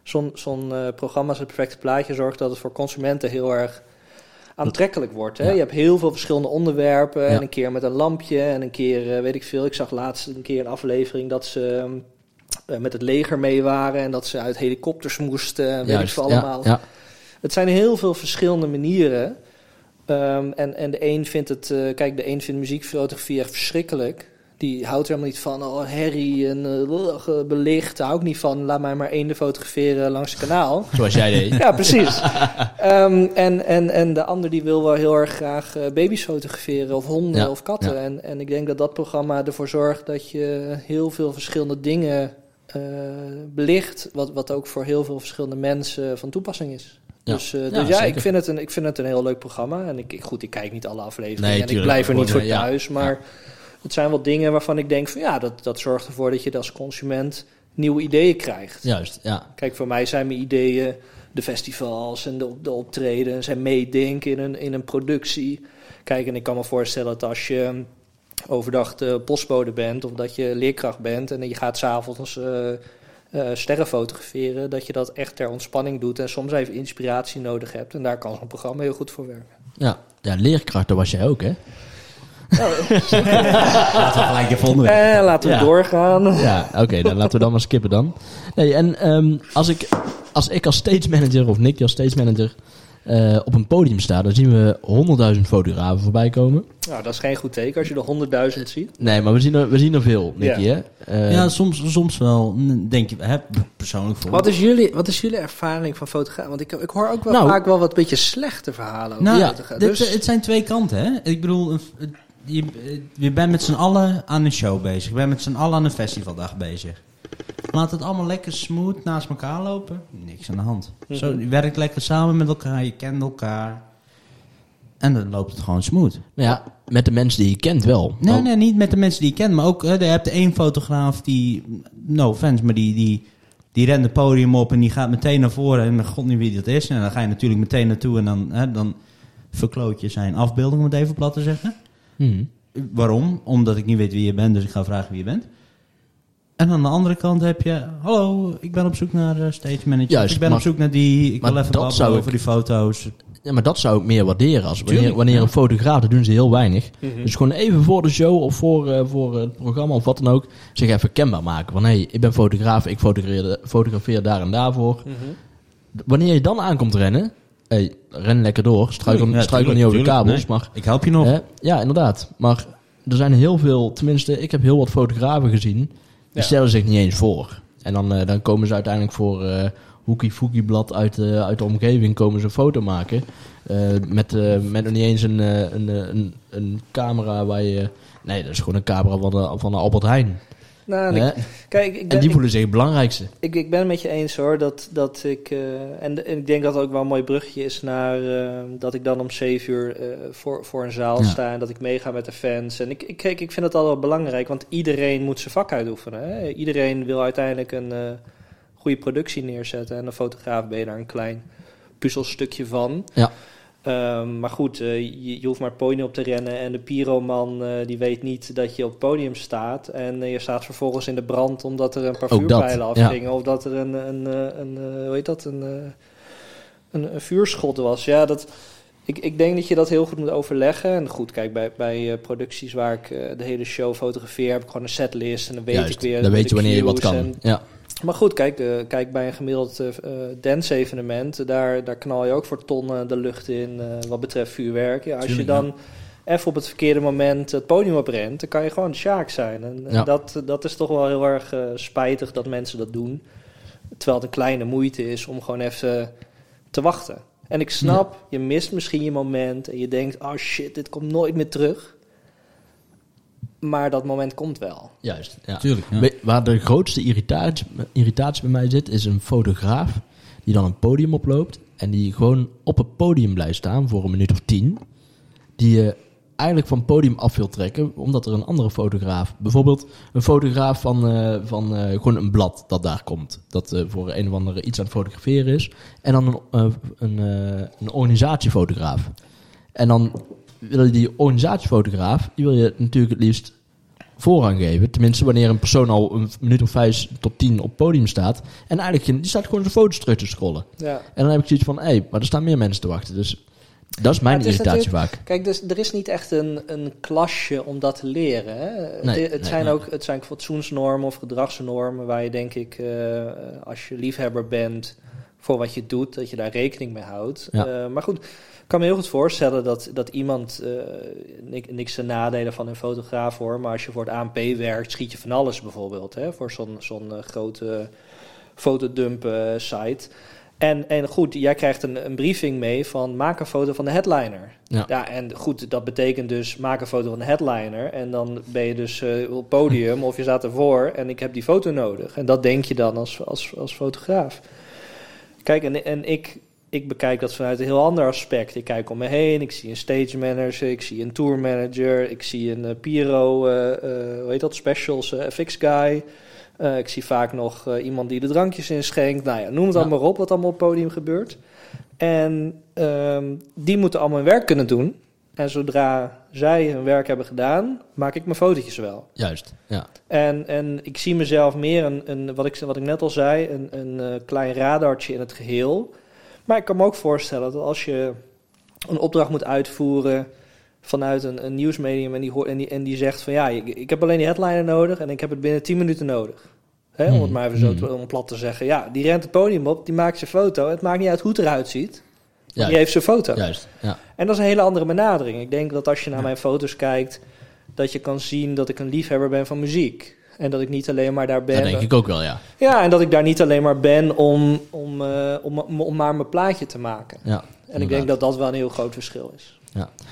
zo'n zo'n eh, programma als het perfecte plaatje zorgt dat het voor consumenten heel erg aantrekkelijk wordt. Hè? Ja. Je hebt heel veel verschillende onderwerpen. Ja. En een keer met een lampje en een keer, eh, weet ik veel. Ik zag laatst een keer een aflevering dat ze ehm, eh, met het leger mee waren en dat ze uit helikopters moesten. en Weet ik veel allemaal. Ja, Het zijn heel veel verschillende manieren. Ehm, en, en de een vindt het, eh, kijk, de een vindt muziekfotografie echt verschrikkelijk. Die houdt er helemaal niet van, oh, herrie en eh, belicht. Daar hou ik niet van. Laat mij maar eenden fotograferen langs het kanaal. Zoals jij deed. Ja, precies. Ehm, en, en, en de ander die wil wel heel erg graag eh, baby's fotograferen of honden Ja, of katten. ja. En, en ik denk dat dat programma ervoor zorgt dat je heel veel verschillende dingen eh, belicht. Wat, wat ook voor heel veel verschillende mensen van toepassing is. Ja. Dus, eh, Ja, dus ja, ik vind, het een, ik vind het een heel leuk programma. En ik, ik, goed, ik kijk niet alle afleveringen Nee, en ik blijf er niet voor thuis. Maar het zijn wel dingen waarvan ik denk van ja, dat, dat zorgt ervoor dat je als consument nieuwe ideeën krijgt. Juist, ja. Kijk, voor mij zijn mijn ideeën de festivals en de, de optredens en meedenken in een, in een productie. Kijk, en ik kan me voorstellen dat als je overdag de postbode bent of dat je leerkracht bent en je gaat s'avonds eh sterren fotograferen, dat je dat echt ter ontspanning doet en soms even inspiratie nodig hebt. En daar kan zo'n programma heel goed voor werken. Ja, ja leerkracht, dat was jij ook, hè? Laten we gelijk even onderweg. Eh, laten we Ja. doorgaan. Ja, oké, dan laten we dan maar skippen dan. Nee, en ehm, als, ik, als ik als stage manager of Nicky als stage manager eh, op een podium sta, dan zien we honderdduizend fotografen voorbij komen. Nou, dat is geen goed teken als je de honderdduizend ziet. Nee, maar we zien er, we zien er veel, Nicky, Ja. hè? Eh, ja, soms, soms wel. Denk je, hè, persoonlijk voor. Wat is, jullie, wat is jullie ervaring van fotografen? Want ik, ik hoor ook wel Nou. vaak wel wat beetje slechte verhalen over Nou, fotografen. dit, Dus- het zijn twee kanten, hè? Ik bedoel, je, je bent met z'n allen aan een show bezig. Je bent met z'n allen aan een festivaldag bezig. Laat het allemaal lekker smooth naast elkaar lopen. Niks aan de hand. Zo, Mhm. je werkt lekker samen met elkaar, je kent elkaar. En dan loopt het gewoon smooth. Ja, met de mensen die je kent wel. Nee, nee, niet met de mensen die je kent. Maar ook, hè, je hebt één fotograaf die, no offense, maar die, die, die rent het podium op en die gaat meteen naar voren. En god niet wie dat is. En dan ga je natuurlijk meteen naartoe en dan, hè, dan verkloot je zijn afbeelding, om het even plat te zeggen. Mhm. Waarom? Omdat ik niet weet wie je bent, dus ik ga vragen wie je bent. En aan de andere kant heb je, hallo, ik ben op zoek naar eh, stage manager. Juist, ik ben maar- op zoek naar die, ik wil even babbelen over ik- die foto's. Ja, maar dat zou ik meer waarderen. Als wanneer, Tuurlijk, wanneer ja. een fotograaf, dat doen ze heel weinig. Mhm. Dus gewoon even voor de show of voor, eh, voor het programma of wat dan ook, zich even kenbaar maken. Van hé, hey, ik ben fotograaf, ik fotografeer, fotografeer daar en daarvoor. Mhm. Wanneer je dan aankomt rennen, hey, ren lekker door. Struikel, Ja, struikel niet over de kabels, nee. maar Ik help je nog. Ja, inderdaad. Maar er zijn heel veel, tenminste, ik heb heel wat fotografen gezien. Die Ja. stellen zich niet eens voor. En dan, eh, dan komen ze uiteindelijk voor eh Hoekie Foekie blad uit, de uit de omgeving komen ze een foto maken. Eh, met, eh, met nog niet eens een, eh, een, eh, een, een camera waar je... Nee, dat is gewoon een camera van de, van de Albert Heijn. Nou, en ik, kijk, ik, en ben, die ik, voelen zich het belangrijkste. ik, ik ben het met je eens hoor. Dat, dat ik, eh, en, en ik denk dat het ook wel een mooi brugje is naar eh, dat ik dan om zeven uur eh, voor, voor een zaal Ja. sta en dat ik meega met de fans. En ik, ik, kijk, ik vind het al wel belangrijk, want iedereen moet zijn vak uitoefenen. Hè? Iedereen wil uiteindelijk een goede goede productie neerzetten. En een fotograaf ben je daar een klein puzzelstukje van. Ja. Ehm, maar goed, eh, je, je hoeft maar podium op te rennen. En de pyroman eh, die weet niet dat je op het podium staat. En eh, je staat vervolgens in de brand omdat er een paar Ook dat, vuurpijlen ja. afgingen. Of dat er een, een, een, hoe heet dat, een, een, een vuurschot was. Ja, dat, ik, ik denk dat je dat heel goed moet overleggen. En goed, kijk, bij, bij producties waar ik de hele show fotografeer... heb ik gewoon een setlist en dan weet Juist, ik weer... dan weet je wanneer je wat kan. en- ja. Maar goed, kijk, eh, kijk bij een gemiddeld eh, dance-evenement, daar, daar knal je ook voor tonnen de lucht in wat betreft vuurwerk. Ja, als Tuurlijk, je dan even op het verkeerde moment het podium oprent, dan kan je gewoon Sjaak zijn. En, dat, dat is toch wel heel erg spijtig dat mensen dat doen. Terwijl het een kleine moeite is om gewoon even te wachten. En ik snap, je mist misschien je moment en je denkt, oh shit, dit komt nooit meer terug. Maar dat moment komt wel. Juist, ja. Tuurlijk. Ja. Waar de grootste irritatie, irritatie bij mij zit, is een fotograaf die dan een podium oploopt en die gewoon op het podium blijft staan voor een minuut of tien. Die je eigenlijk van het podium af wil trekken, omdat er een andere fotograaf, bijvoorbeeld een fotograaf van, eh, van eh, gewoon een blad dat daar komt, dat eh, voor een of andere iets aan het fotograferen is, en dan een, een, een organisatiefotograaf. En dan wil je die organisatiefotograaf, die wil je natuurlijk het liefst voorrang geven. Tenminste, wanneer een persoon al een minuut of vijf tot tien op het podium staat. En eigenlijk, die staat gewoon zijn foto's terug te scrollen. Ja. En dan heb ik zoiets van, hé, hey, maar er staan meer mensen te wachten. Dus dat is mijn is irritatie vaak. Kijk, dus er is niet echt een, een klasje om dat te leren. Hè? Nee, het, het nee, zijn nee. ook het zijn fatsoensnormen of gedragsnormen waar je denk ik, eh, als je liefhebber bent voor wat je doet, dat je daar rekening mee houdt. Ja. Eh, maar goed, kan me heel goed voorstellen dat, dat iemand, eh, nik- niks te nadelen van een fotograaf hoor, maar als je voor het ANP werkt, schiet je van alles bijvoorbeeld. Hè? Voor zo'n zo'n eh, grote fotodump eh, site. En, en goed, jij krijgt een, een briefing mee van maak een foto van de headliner. Ja. Ja, en goed, dat betekent dus maak een foto van de headliner. En dan ben je dus eh, op het podium of je staat ervoor en ik heb die foto nodig. En dat denk je dan als, als, als fotograaf. Kijk, en, en ik, ik bekijk dat vanuit een heel ander aspect. Ik kijk om me heen, ik zie een stage manager, ik zie een tour manager, ik zie een eh, Piro, eh, eh, hoe heet dat, specials, FX guy. Ik zie vaak nog iemand die de drankjes inschenkt. Nou ja, noem het Ja. allemaal op wat allemaal op het podium gebeurt. En ehm, die moeten allemaal hun werk kunnen doen. En zodra zij hun werk hebben gedaan, maak ik mijn fotootjes wel. Juist, ja. En, en ik zie mezelf meer, een, een, wat, ik, wat ik net al zei, een, een klein radartje in het geheel. Maar ik kan me ook voorstellen dat als je een opdracht moet uitvoeren vanuit een, een nieuwsmedium en die, hoort- en, die, en die zegt van ja, ik, ik heb alleen die headliner nodig en ik heb het binnen 10 minuten nodig. Hè, om het Hmm, maar even zo hmm. te- om plat te zeggen. Ja, die rent het podium op, die maakt zijn foto. Het maakt niet uit hoe het eruit ziet. Juist, Die heeft zijn foto. juist, ja. En dat is een hele andere benadering. Ik denk dat als je naar mijn foto's kijkt, dat je kan zien dat ik een liefhebber ben van muziek. En dat ik niet alleen maar daar ben. Dat denk ik ook wel, ja. Ja, en dat ik daar niet alleen maar ben om, om, eh, om, om, om maar mijn plaatje te maken. ja En ik denk dat dat wel een heel groot verschil is.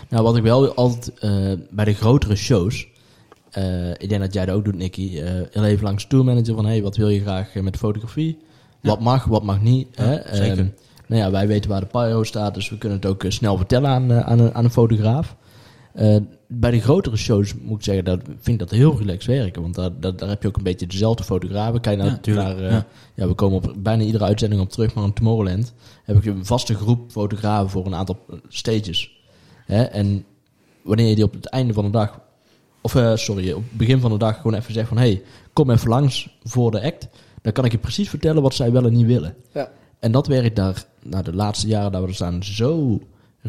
Nou, wat ik wel altijd eh, bij de grotere shows, eh, ik denk dat jij dat ook doet, Nicky, eh heel even langs tourmanager van, hey, wat wil je graag met fotografie? Ja. Wat mag, wat mag niet? Ja, hè? zeker. Ehm, nou ja, wij weten waar de pyro staat, dus we kunnen het ook snel vertellen aan, aan, een, aan een fotograaf. Eh, bij de grotere shows moet ik zeggen, dat vind ik dat heel relaxed werken. Want daar, daar, daar heb je ook een beetje dezelfde fotografen. Kijk Ja, tuurlijk, naar, eh, ja. ja, we komen op bijna iedere uitzending op terug, maar in Tomorrowland heb ik een vaste groep fotografen voor een aantal eh, stages. Hè? En wanneer je die op het einde van de dag, of eh, sorry, op het begin van de dag gewoon even zegt van, hey, kom even langs voor de act, dan kan ik je precies vertellen wat zij wel en niet willen. Ja. En dat werkt daar, nou, de laatste jaren dat we er staan, zo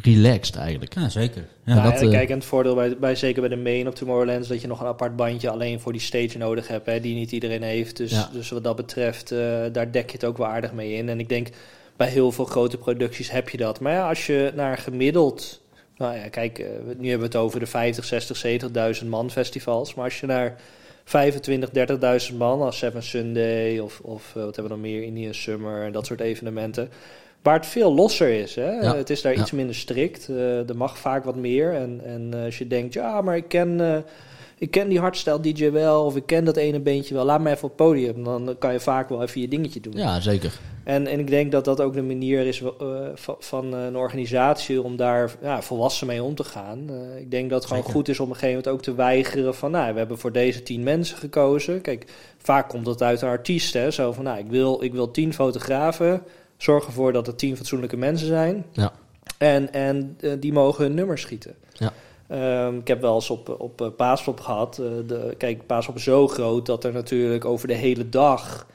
relaxed eigenlijk. Ja, zeker. Ja. Ja, dat, eh, kijk, en het voordeel bij, bij, zeker bij de main op Tomorrowland is dat je nog een apart bandje alleen voor die stage nodig hebt, hè, die niet iedereen heeft. Dus, Ja. dus wat dat betreft, eh, daar dek je het ook wel aardig mee in. En ik denk, bij heel veel grote producties heb je dat. Maar ja, als je naar gemiddeld, nou ja, kijk, eh, nu hebben we het over de 50, 60, 70.000 man festivals. Maar als je naar 25, 30.000 man als Seven Sunday of, of wat hebben we nog meer, Indian Summer en dat soort evenementen. Waar het veel losser is. Hè? Ja, Het is daar ja. iets minder strikt. eh, er mag vaak wat meer. En, en eh, als je denkt, ja, maar ik ken, eh, ik ken die hardstyle DJ wel, of ik ken dat ene beentje wel, laat me even op het podium. Dan kan je vaak wel even je dingetje doen. Ja, zeker. En, en ik denk dat dat ook de manier is uh, van, van een organisatie om daar ja, volwassen mee om te gaan. Ik denk dat het gewoon Zeker. goed is om op een gegeven moment ook te weigeren van, nou, we hebben voor deze tien mensen gekozen. Kijk, vaak komt dat uit een artiest, hè. Zo van, nou, ik wil, ik wil tien fotografen, zorg ervoor dat er tien fatsoenlijke mensen zijn. Ja. En, en uh, die mogen hun nummer schieten. Ja. Um, ik heb wel eens op, op uh, Paaspop gehad. Uh, de, kijk, Paaspop is zo groot dat er natuurlijk over de hele dag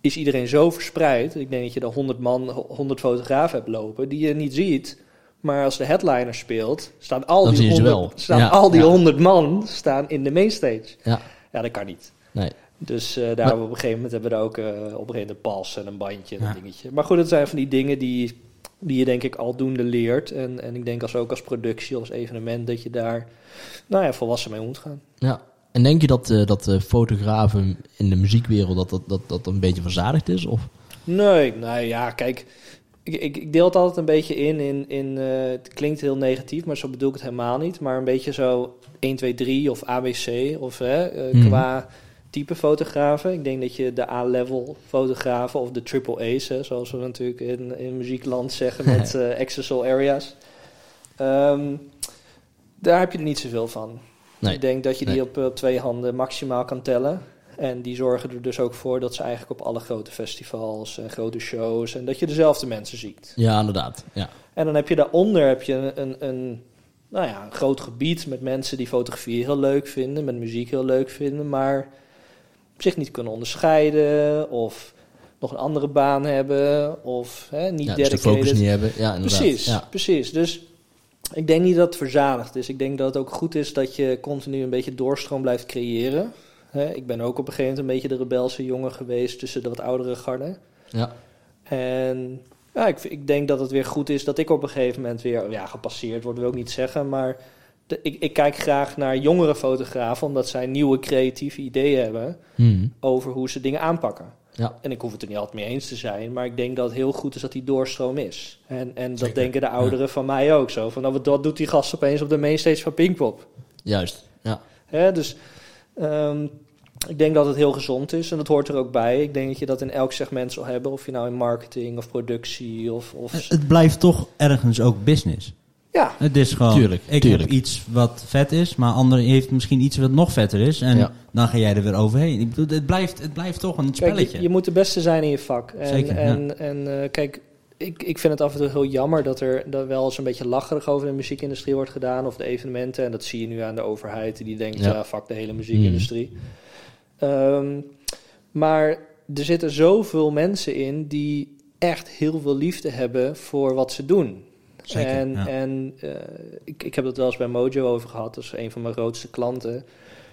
is iedereen zo verspreid. Ik denk dat je er 100 man, 100 fotografen hebt lopen die je niet ziet. Maar als de headliner speelt, staan al Dan die, zie je ze 100, wel. staan Ja, al die ja. 100 man staan in de mainstage. Ja. Ja, dat kan niet. Nee. Dus eh, daar Maar- hebben we op een gegeven moment hebben we er ook eh, op een gegeven moment een pas en een bandje en Ja. een dingetje. Maar goed, het zijn van die dingen die, die je denk ik aldoende leert. En, en ik denk als ook als productie, als evenement, dat je daar nou ja, volwassen mee moet gaan. Ja. En denk je dat, eh, dat fotografen in de muziekwereld dat dat, dat, dat een beetje verzadigd is? Of? Nee, nou ja, kijk. Ik, ik, ik deel het altijd een beetje in. in, in het klinkt heel negatief, maar zo bedoel ik het helemaal niet. Maar een beetje zo 1, 2, 3 of ABC of hè, Mhm. qua type fotografen. Ik denk dat je de A-level fotografen of de triple A's, hè, zoals we natuurlijk in, in muziekland zeggen met eh accessible areas. Ehm, daar heb je er niet zoveel van. Nee. Ik denk dat je die Nee. op, op twee handen maximaal kan tellen. En die zorgen er dus ook voor dat ze eigenlijk op alle grote festivals en grote shows... en dat je dezelfde mensen ziet. Ja, inderdaad. Ja. En dan heb je daaronder heb je een, een, een, nou ja, een groot gebied met mensen die fotografie heel leuk vinden... met muziek heel leuk vinden, maar zich niet kunnen onderscheiden... of nog een andere baan hebben of hè, niet ja dus de focus niet hebben. Ja, inderdaad. Precies, Ja. precies. Dus ik denk niet dat het verzadigd is. Ik denk dat het ook goed is dat je continu een beetje doorstroom blijft creëren. Hè, ik ben ook op een gegeven moment een beetje de rebelse jongen geweest tussen de wat oudere garde. Ja. En ja, ik, ik denk dat het weer goed is dat ik op een gegeven moment weer ja, gepasseerd word, wil ik niet zeggen. Maar de, ik, ik kijk graag naar jongere fotografen, omdat zij nieuwe creatieve ideeën hebben Mhm. over hoe ze dingen aanpakken. Ja. En ik hoef het er niet altijd mee eens te zijn, maar ik denk dat het heel goed is dat die doorstroom is. En, en dat Zeker, denken de ouderen van mij ook zo. Van, nou, wat- wat doet die gast opeens op de mainstage van Pinkpop? Juist. Ja. Hè, dus ehm, ik denk dat het heel gezond is en dat hoort er ook bij. Ik denk dat je dat in elk segment zal hebben, of je nou in marketing of productie of... of Het blijft toch ergens ook business. Ja, Het is gewoon, Tuurlijk, ik tuurlijk. heb iets wat vet is, maar ander heeft misschien iets wat nog vetter is. En Ja. dan ga jij er weer overheen. Ik bedoel, het blijft, het blijft toch een Kijk, spelletje. je, je moet de beste zijn in je vak. En, Zeker, ja. en, en eh, kijk, ik, ik vind het af en toe heel jammer dat er dat wel eens een beetje lacherig over de muziekindustrie wordt gedaan. Of de evenementen. En dat zie je nu aan de overheid. Die denkt, ja, Ja. fuck de hele muziekindustrie. Ehm, maar er zitten zoveel mensen in die echt heel veel liefde hebben voor wat ze doen. Zeker, en ja. en eh, ik, ik heb het wel eens bij Mojo over gehad. Dat is een van mijn grootste klanten.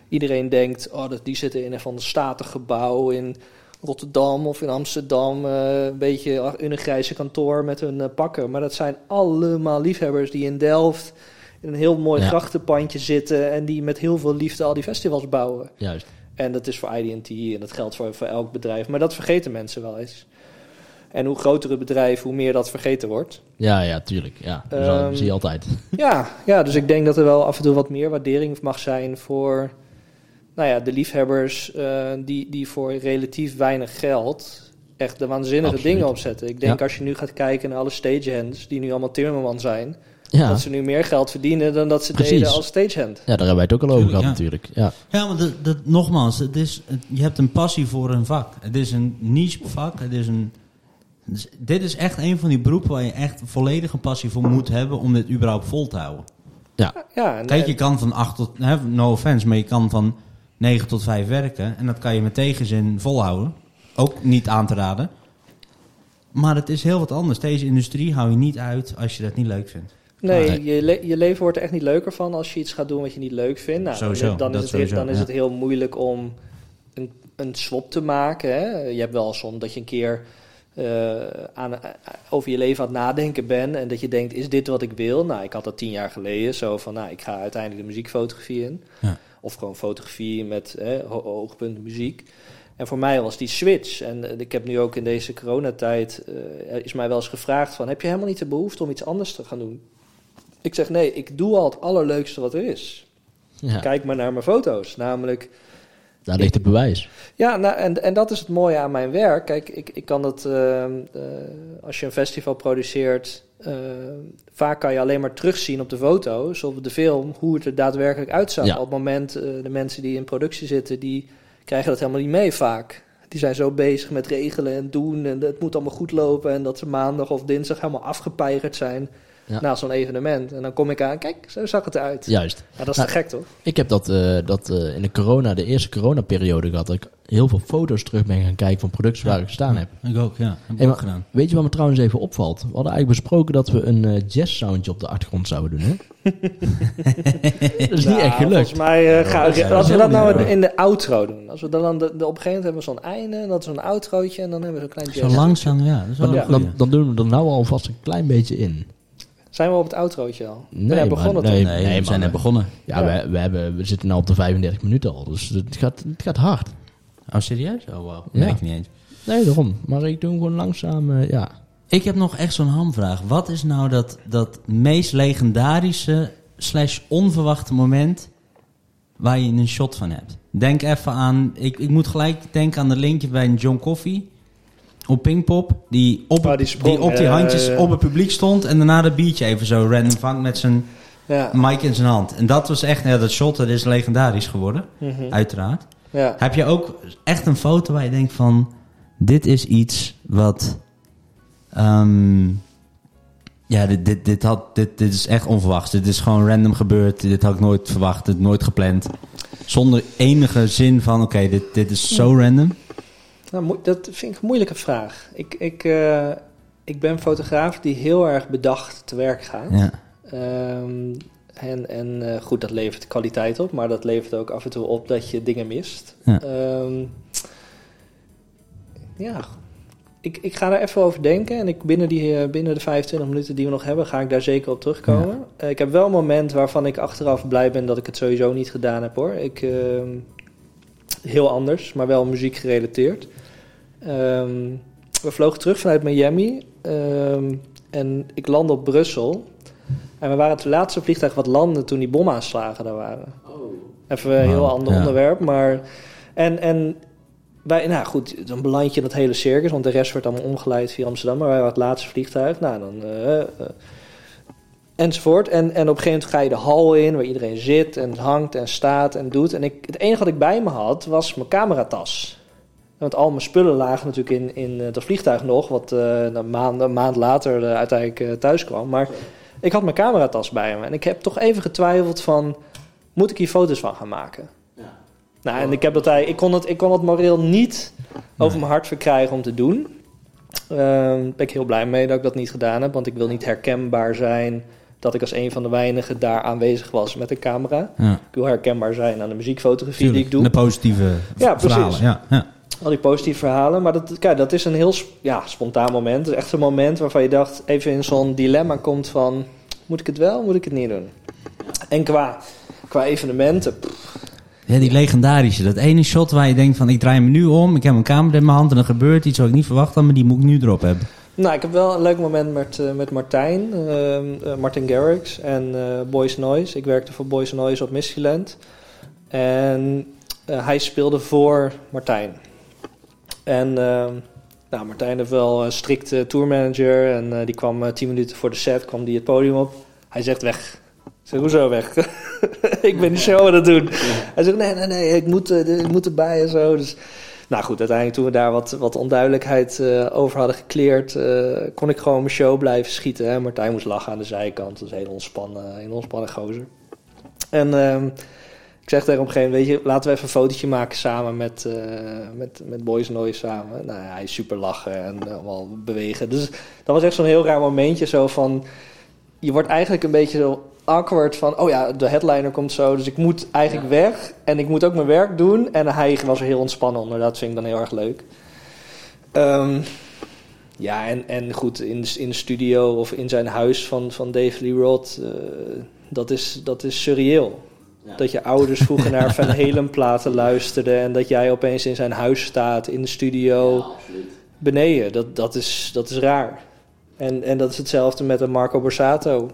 Iedereen denkt, oh, dat, die zitten in een van de statengebouw in Rotterdam of in Amsterdam. eh, een beetje in een grijze kantoor met hun eh, pakken. Maar dat zijn allemaal liefhebbers die in Delft in een heel mooi Ja. grachtenpandje zitten. En die met heel veel liefde al die festivals bouwen. Juist. En dat is voor IDT en dat geldt voor, voor elk bedrijf. Maar dat vergeten mensen wel eens. En hoe groter het bedrijf, hoe meer dat vergeten wordt. Ja, ja, tuurlijk. Ja. Dat Ehm, zie je altijd. Ja, ja, dus ik denk dat er wel af en toe wat meer waardering mag zijn voor nou ja, de liefhebbers eh, die, die voor relatief weinig geld echt de waanzinnige Absoluut. dingen opzetten. Ik denk Ja. als je nu gaat kijken naar alle stagehands die nu allemaal timmerman zijn, Ja. dat ze nu meer geld verdienen dan dat ze Precies. deden als stagehand. ja, daar hebben wij het ook al over gehad ja. natuurlijk. Ja. Ja, maar dat, dat, nogmaals, het is, het- je hebt een passie voor een vak. Het is een niche vak. Het is een, dus dit is echt een van die beroepen waar je echt volledige passie voor moet hebben om dit überhaupt vol te houden. Ja, en, Kijk, je kan van 8 tot, hè, no offense, maar je kan van 9 tot 5 werken. En dat kan je met tegenzin volhouden. Ook niet aan te raden. Maar het is heel wat anders. Deze industrie hou je niet uit als je dat niet leuk vindt. Nee, Nee. Je, le- je leven wordt er echt niet leuker van als je iets gaat doen wat je niet leuk vindt. Nou, Sowieso, dan, dat is, het, sowieso, dan is ja. het heel moeilijk om een, een swap te maken. Hè? Je hebt wel soms dat je een keer eh, aan, eh, over je leven aan het nadenken bent en dat je denkt, is dit wat ik wil? Nou, ik had dat tien jaar geleden, zo van, nou, ik ga uiteindelijk de muziekfotografie in. Ja. Of gewoon fotografie met ho- hoogpunt muziek. En voor mij was die switch. En eh, ik heb nu ook in deze coronatijd, eh, is mij wel eens gevraagd van... heb je helemaal niet de behoefte om iets anders te gaan doen? Ik zeg nee, ik doe al het allerleukste wat er is. Ja, Kijk maar naar mijn foto's. Namelijk, daar ligt het bewijs. ja, nou, en, en dat is het mooie aan mijn werk. Kijk, ik, ik kan dat, eh, eh, als je een festival produceert, eh, vaak kan je alleen maar terugzien op de foto's of op de film hoe het er daadwerkelijk uitzag. Ja. Op het moment, eh, de mensen die in productie zitten, die krijgen dat helemaal niet mee vaak. Die zijn zo bezig met regelen en doen en het moet allemaal goed lopen en dat ze maandag of dinsdag helemaal afgepeigerd zijn Ja. na zo'n evenement. En dan kom ik aan, kijk, zo zag het eruit. Juist. Ja, dat is Nou, te gek toch? Ik heb dat, eh, dat eh, in de corona, de eerste coronaperiode gehad. Dat ik heel veel foto's terug ben gaan kijken van producties waar ik gestaan heb. Ik ook, ja. Heb ik Hey, ook maar- gedaan. Weet je wat me trouwens even opvalt? We hadden eigenlijk besproken dat we een eh jazz soundje op de achtergrond zouden doen. Hè? dat is niet Nou, echt gelukt. Volgens mij, eh, ga- als we dat nou in de outro doen. Als we dan, dan de, de- op een gegeven moment hebben we zo'n einde, en dat is zo'n outrootje en dan hebben we zo'n klein Zo jazz. langzaam, ja. Dat is wel Dan, een dan, dan doen we er nou alvast een klein beetje in. Zijn we op het outrootje al? Nee, we maar- begonnen nee, toch? Nee, nee, we zijn net begonnen. Ja, Ja. We, we, hebben, we zitten nu op de 35 minuten al. Dus het gaat, het gaat hard. Oh, serieus? Oh, wow. Ja. Nee, ik niet eens. Nee, daarom. Maar ik doe hem gewoon langzaam, eh, ja. Ik heb nog echt zo'n hamvraag. Wat is nou dat, dat meest legendarische slash onverwachte moment waar je een shot van hebt? Denk even aan... Ik, ik moet gelijk denken aan de linkje bij een John Coffee op Pinkpop. Die op, Oh, die op die ja, handjes op het publiek stond. En daarna dat biertje even zo random vangt met zijn Ja. mic in zijn hand. En dat was echt... Ja, dat shot dat is legendarisch geworden. Mhm. Uiteraard. ja. Heb je ook echt een foto waar je denkt van... Dit is iets wat... ehm, ja, dit, dit, dit, had, dit, dit is echt onverwachts. Dit is gewoon random gebeurd. Dit had ik nooit verwacht. Dit nooit gepland. Zonder enige zin van... Oké, dit, dit is zo random. Nou, dat vind ik een moeilijke vraag. Ik, ik, eh, ik ben fotograaf die heel erg bedacht te werk gaat. Ja. Ehm, en en eh, goed, dat levert kwaliteit op, maar dat levert ook af en toe op dat je dingen mist. Ja. Ehm, ja, ik, ik ga daar even over denken. En ik, binnen, die, eh, binnen de 25 minuten die we nog hebben, ga ik daar zeker op terugkomen. Ik heb wel een moment waarvan ik achteraf blij ben dat ik het sowieso niet gedaan heb hoor. Ik, ehm, heel anders, maar wel muziek gerelateerd. Ehm, we vlogen terug vanuit Miami. ehm, en ik landde op Brussel. En we waren het laatste vliegtuig wat landde toen die bomaanslagen daar waren. Even een heel Wauw, ander ja. onderwerp, maar... En, en wij, nou goed, dan beland je in dat hele circus, want de rest wordt allemaal omgeleid via Amsterdam. Maar wij waren het laatste vliegtuig, nou dan... eh, eh, enzovoort. En, en op een gegeven moment ga je de hal in, waar iedereen zit en hangt en staat en doet. En ik, het enige wat ik bij me had, was mijn cameratas. Want al mijn spullen lagen natuurlijk in, in het vliegtuig nog, wat eh, een, maand, een maand later eh, uiteindelijk eh, thuis kwam. Maar ik had mijn cameratas bij me. En ik heb toch even getwijfeld van, moet ik hier foto's van gaan maken? Nou, en ik, heb dat, ik, kon het, ik kon het moreel niet over mijn hart verkrijgen om te doen. Ehm, Daar ben ik heel blij mee dat ik dat niet gedaan heb. Want ik wil niet herkenbaar zijn dat ik als een van de weinigen daar aanwezig was met een camera. ja. Ik wil herkenbaar zijn aan de muziekfotografie die ik doe. De positieve Ja, precies. verhalen. Ja, ja. Al die positieve verhalen. Maar dat, kijk, dat is een heel ja, spontaan moment. Het is echt een moment waarvan je dacht, even in zo'n dilemma komt van... Moet ik het wel, moet ik het niet doen? En qua, qua evenementen... pff, Ja, die legendarische. Dat ene shot waar je denkt van... Ik draai me nu om. Ik heb mijn camera in mijn hand. En er gebeurt iets wat ik niet verwacht had. Maar die moet ik nu erop hebben. Nou, ik heb wel een leuk moment met, eh, met Martijn, eh, Martin Garrix en eh Boys Noise. Ik werkte voor Boys Noise op Mysteryland. En hij speelde voor Martijn. En ehm, nou, Martijn heeft wel een strikte tourmanager. En die kwam tien minuten voor de set, kwam die het podium op. Hij zegt weg. Ik zeg, hoezo weg? ik ben die show aan het doen. Hij zegt, nee, nee, nee, ik moet, ik moet erbij en zo. Dus nou goed, uiteindelijk toen we daar wat, wat onduidelijkheid eh, over hadden gekleerd, eh, kon ik gewoon mijn show blijven schieten. Hè. Martijn moest lachen aan de zijkant. Dat is een hele ontspannen, een ontspannen gozer. En ehm, ik zeg tegen hem op een gegeven moment, weet je, laten we even een fotootje maken samen met, eh, met, met Boys Noise samen. Nou, ja, hij is super lachen en allemaal bewegen. Dus dat was echt zo'n heel raar momentje zo van, je wordt eigenlijk een beetje zo awkward van, oh ja, de headliner komt zo, dus ik moet eigenlijk weg en ik moet ook mijn werk doen. En hij was er heel ontspannen onder, dat vind ik dan heel erg leuk. Ehm, ja, en, en goed, in de, in de studio of in zijn huis van, van Dave Lee Roth, eh, dat, is, dat is surreëel. Dat je ouders vroeger naar Van Halen platen luisterden en dat jij opeens in zijn huis staat, in de studio, beneden. Dat, dat, is, dat is raar. En, en dat is hetzelfde met een Marco Borsato.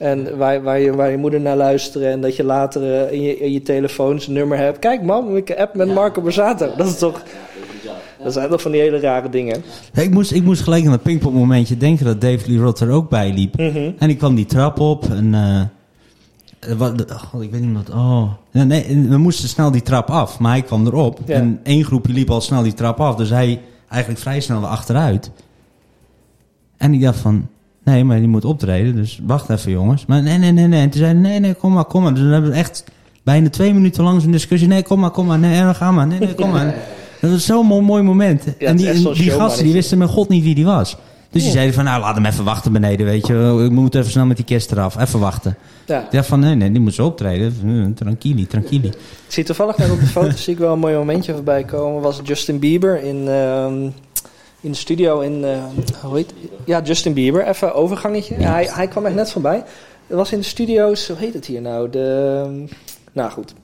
En waar, waar, je, waar je moeder naar luistert en dat je later eh, in, je, in je telefoon zijn nummer hebt. Kijk mam, ik app met Marco Borsato. Dat is toch... Dat zijn toch van die hele rare dingen. Ja, ik, moest, ik moest gelijk aan dat Pinkpop momentje denken dat Dave Lee Roth er ook bij liep. Mhm. En ik kwam die trap op en... eh, eh, wat, oh, God, ik weet niet wat... Oh. Ja, nee, we moesten snel die trap af, maar hij kwam erop. Ja. En één groepje liep al snel die trap af, dus hij eigenlijk vrij snel achteruit. En ik dacht van... Nee, maar die moet optreden, dus wacht even jongens. Maar nee, nee, nee, nee. En toen zeiden nee, nee, kom maar, kom maar. Dus we hebben echt bijna twee minuten lang zo'n discussie. Nee, kom maar, kom maar. Nee, nee, ga maar. Nee, nee, kom maar. Dat was zo'n mooi, mooi moment. en die, zo'n die gasten, die wisten met god niet wie die was. Dus die Ja. zeiden van, nou, laat hem even wachten beneden, weet je. Ik moet even snel met die kist eraf. Even wachten. Ja. Dacht van, nee, nee, die moet zo optreden. Eh, Tranquili, tranquili. Ik zie toevallig net op de foto zie ik wel een mooi momentje voorbij komen. Was Justin Bieber in, ehm, in de studio in... eh, hoe heet Ja, Justin Bieber. Even overgangetje. Ja, hij, hij kwam echt net voorbij. Het was in de studio's... Hoe heet het hier nou? De... Nou goed.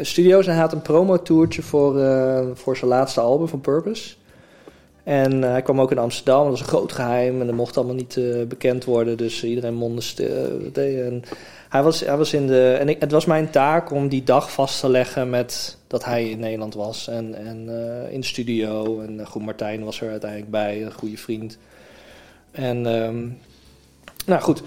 Studio's en hij had een promotourtje voor, eh, voor zijn laatste album van Purpose. En eh, hij kwam ook in Amsterdam. Dat was een groot geheim. En dat mocht allemaal niet bekend worden. Dus iedereen mondde stil. Hij was, hij was in de. En ik, het was mijn taak om die dag vast te leggen met dat hij in Nederland was. En, en eh, in de studio. En uh, Goed Martijn was er uiteindelijk bij, een goede vriend. En ehm, nou goed,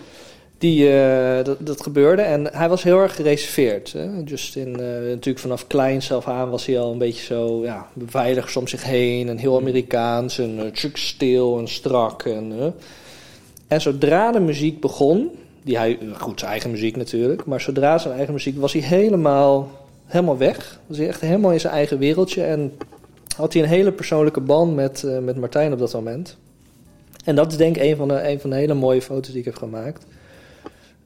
die, eh, dat, dat gebeurde. En hij was heel erg gereserveerd. Hè? Justin, eh, natuurlijk vanaf kleins af aan was hij al een beetje zo ja, beveiligd om zich heen. En heel Amerikaans. En uh, stil en strak. En, eh. en zodra de muziek begon, die hij, goed, zijn eigen muziek natuurlijk. Maar zodra zijn eigen muziek was hij helemaal, helemaal weg. Was hij echt helemaal in zijn eigen wereldje. En had hij een hele persoonlijke band met, uh, met Martijn op dat moment. En dat is denk ik een van, de, een van de hele mooie foto's die ik heb gemaakt.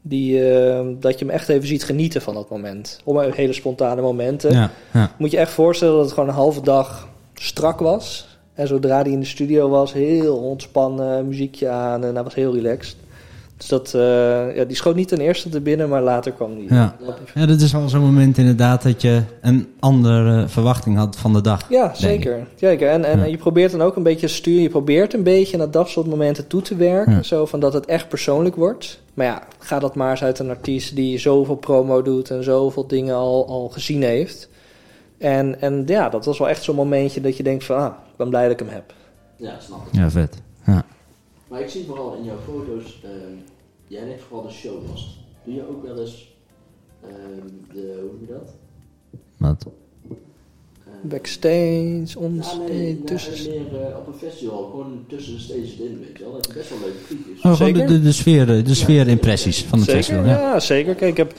Die, uh, dat je hem echt even ziet genieten van dat moment. Om hele spontane momenten. Ja, ja. Moet je echt voorstellen dat het gewoon een halve dag strak was. En zodra hij in de studio was, heel ontspannen, muziekje aan en hij was heel relaxed. Dus dat, uh, ja, die schoot niet ten eerste te binnen, maar later kwam die. Ja, ja dat is wel zo'n moment inderdaad dat je een andere verwachting had van de dag. Ja, zeker. zeker. En, en Ja. je probeert dan ook een beetje te sturen. Je probeert een beetje naar dat soort momenten toe te werken. Ja. Zo van dat het echt persoonlijk wordt. Maar ja, ga dat maar eens uit een artiest die zoveel promo doet en zoveel dingen al, al gezien heeft. En, en ja, dat was wel echt zo'n momentje dat je denkt van, ah, ik ben blij dat ik hem heb. Ja, snap ik. Ja, vet. Ja. Maar ik zie vooral in jouw foto's, uh, jij neemt vooral de showgast. Doe je ook wel eens uh, de, hoe noem je dat? Wat? Uh, Backstage, onstage, ja, nee, tussen... meer uh, op een festival, gewoon tussen de stages in, weet je wel. Dat je best wel leuke kliekjes. Oh, gewoon de, de, de sfeer, de sfeer impressies van het zeker, festival. Ja. ja, zeker. Kijk, ik heb...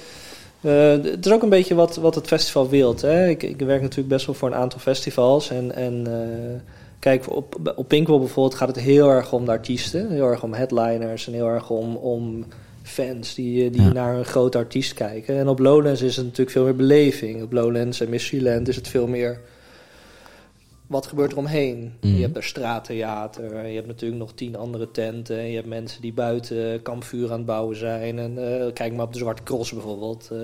Uh, het is ook een beetje wat, wat het festival wilt. Hè? Ik, ik werk natuurlijk best wel voor een aantal festivals. En, en uh, kijk, op, op Pinkpop bijvoorbeeld gaat het heel erg om de artiesten. Heel erg om headliners en heel erg om, om fans die, die ja. naar een grote artiest kijken. En op Lowlands is het natuurlijk veel meer beleving. Op Lowlands en Mysteryland is het veel meer... Wat gebeurt er omheen? Mm. Je hebt er straattheater, je hebt natuurlijk nog tien andere tenten. Je hebt mensen die buiten kampvuur aan het bouwen zijn. En uh, kijk maar op de Zwarte Cross bijvoorbeeld. Uh,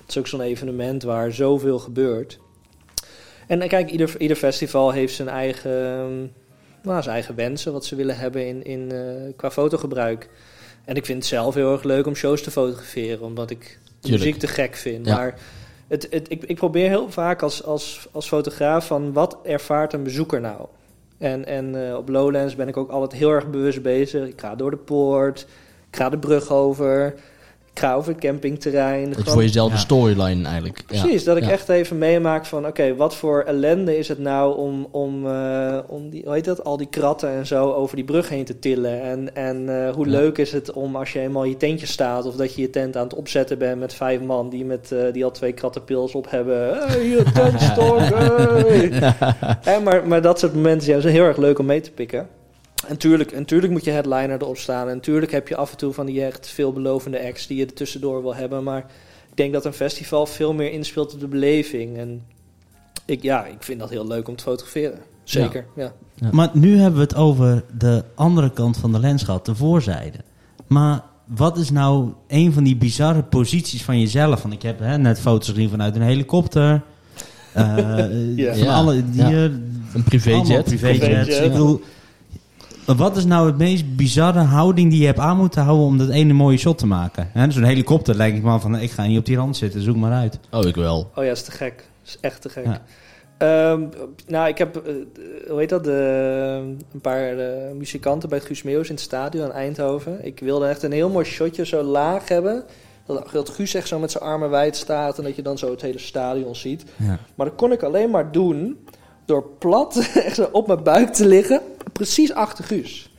het is ook zo'n evenement waar zoveel gebeurt. En kijk, ieder, ieder festival heeft zijn eigen, nou, zijn eigen wensen, wat ze willen hebben in, in, uh, qua fotogebruik. En ik vind het zelf heel erg leuk om shows te fotograferen, omdat ik de muziek te gek vind. Ja. Maar het, het, ik, ik, probeer heel vaak als, als, als fotograaf van wat ervaart een bezoeker nou? En, en uh, op Lowlands ben ik ook altijd heel erg bewust bezig. Ik ga door de poort, ik ga de brug over, ik ga over het campingterrein. Het voor jezelf de storyline eigenlijk. Precies, ja. dat ik ja. echt even meemaak van... oké, okay, wat voor ellende is het nou om, om, uh, om die, hoe heet dat, al die kratten en zo over die brug heen te tillen? En, en uh, hoe ja. leuk is het om als je eenmaal in je tentje staat... of dat je je tent aan het opzetten bent met vijf man... die, met, uh, die al twee kratten pils op hebben. Hey, je tentstok, hey. hey, maar, maar dat soort momenten ja, zijn heel erg leuk om mee te pikken. En tuurlijk, en tuurlijk moet je headliner erop staan. En tuurlijk heb je af en toe van die echt veelbelovende acts die je er tussendoor wil hebben. Maar ik denk dat een festival veel meer inspeelt op de beleving. En ik, ja, ik vind dat heel leuk om te fotograferen. Zeker, ja. ja. ja. Maar nu hebben we het over de andere kant van de lens gehad, de voorzijde. Maar wat is nou een van die bizarre posities van jezelf? Want ik heb hè, net foto's gezien vanuit een helikopter. Uh, ja. Van alle, die, een privéjet. privéjets. Ik bedoel, Wat is nou het meest bizarre houding die je hebt aan moeten houden om dat ene mooie shot te maken? Hè, Zo'n helikopter lijkt ik me van, ik ga niet op die rand zitten, zoek maar uit. Oh, ik wel. Oh ja, is te gek. is echt te gek. Ja. Ehm, nou, ik heb, eh, hoe heet dat, de, een paar eh, muzikanten bij het Guus Meeuwis in het stadion in Eindhoven. Ik wilde echt een heel mooi shotje zo laag hebben. Dat, dat Guus echt zo met zijn armen wijd staat en dat je dan zo het hele stadion ziet. Ja. Maar dat kon ik alleen maar doen door plat echt zo op mijn buik te liggen, precies achter Guus.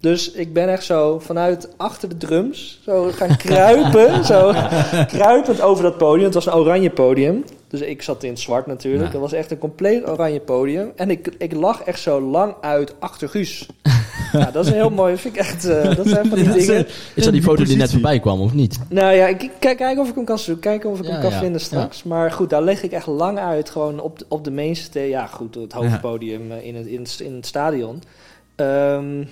Dus ik ben echt zo vanuit achter de drums zo gaan kruipen, zo kruipend over dat podium. Het was een oranje podium, dus ik zat in het zwart natuurlijk. Ja. Het was echt een compleet oranje podium. En ik, ik lag echt zo lang uit achter Guus. ja, dat is heel mooi. Dat vind ik echt, eh, dat zijn van die Dat is, dingen. Is dat die foto die net voorbij kwam, of niet? Nou ja, ik, kijk, kijk of ik hem kan zoeken. Kijken of ik Ja, hem kan ja, vinden straks. Maar goed, daar leg ik echt lang uit. Gewoon op de, op de mainstage. Ja, goed, het hoofdpodium eh, in, het, in, het, in het stadion. Ehm,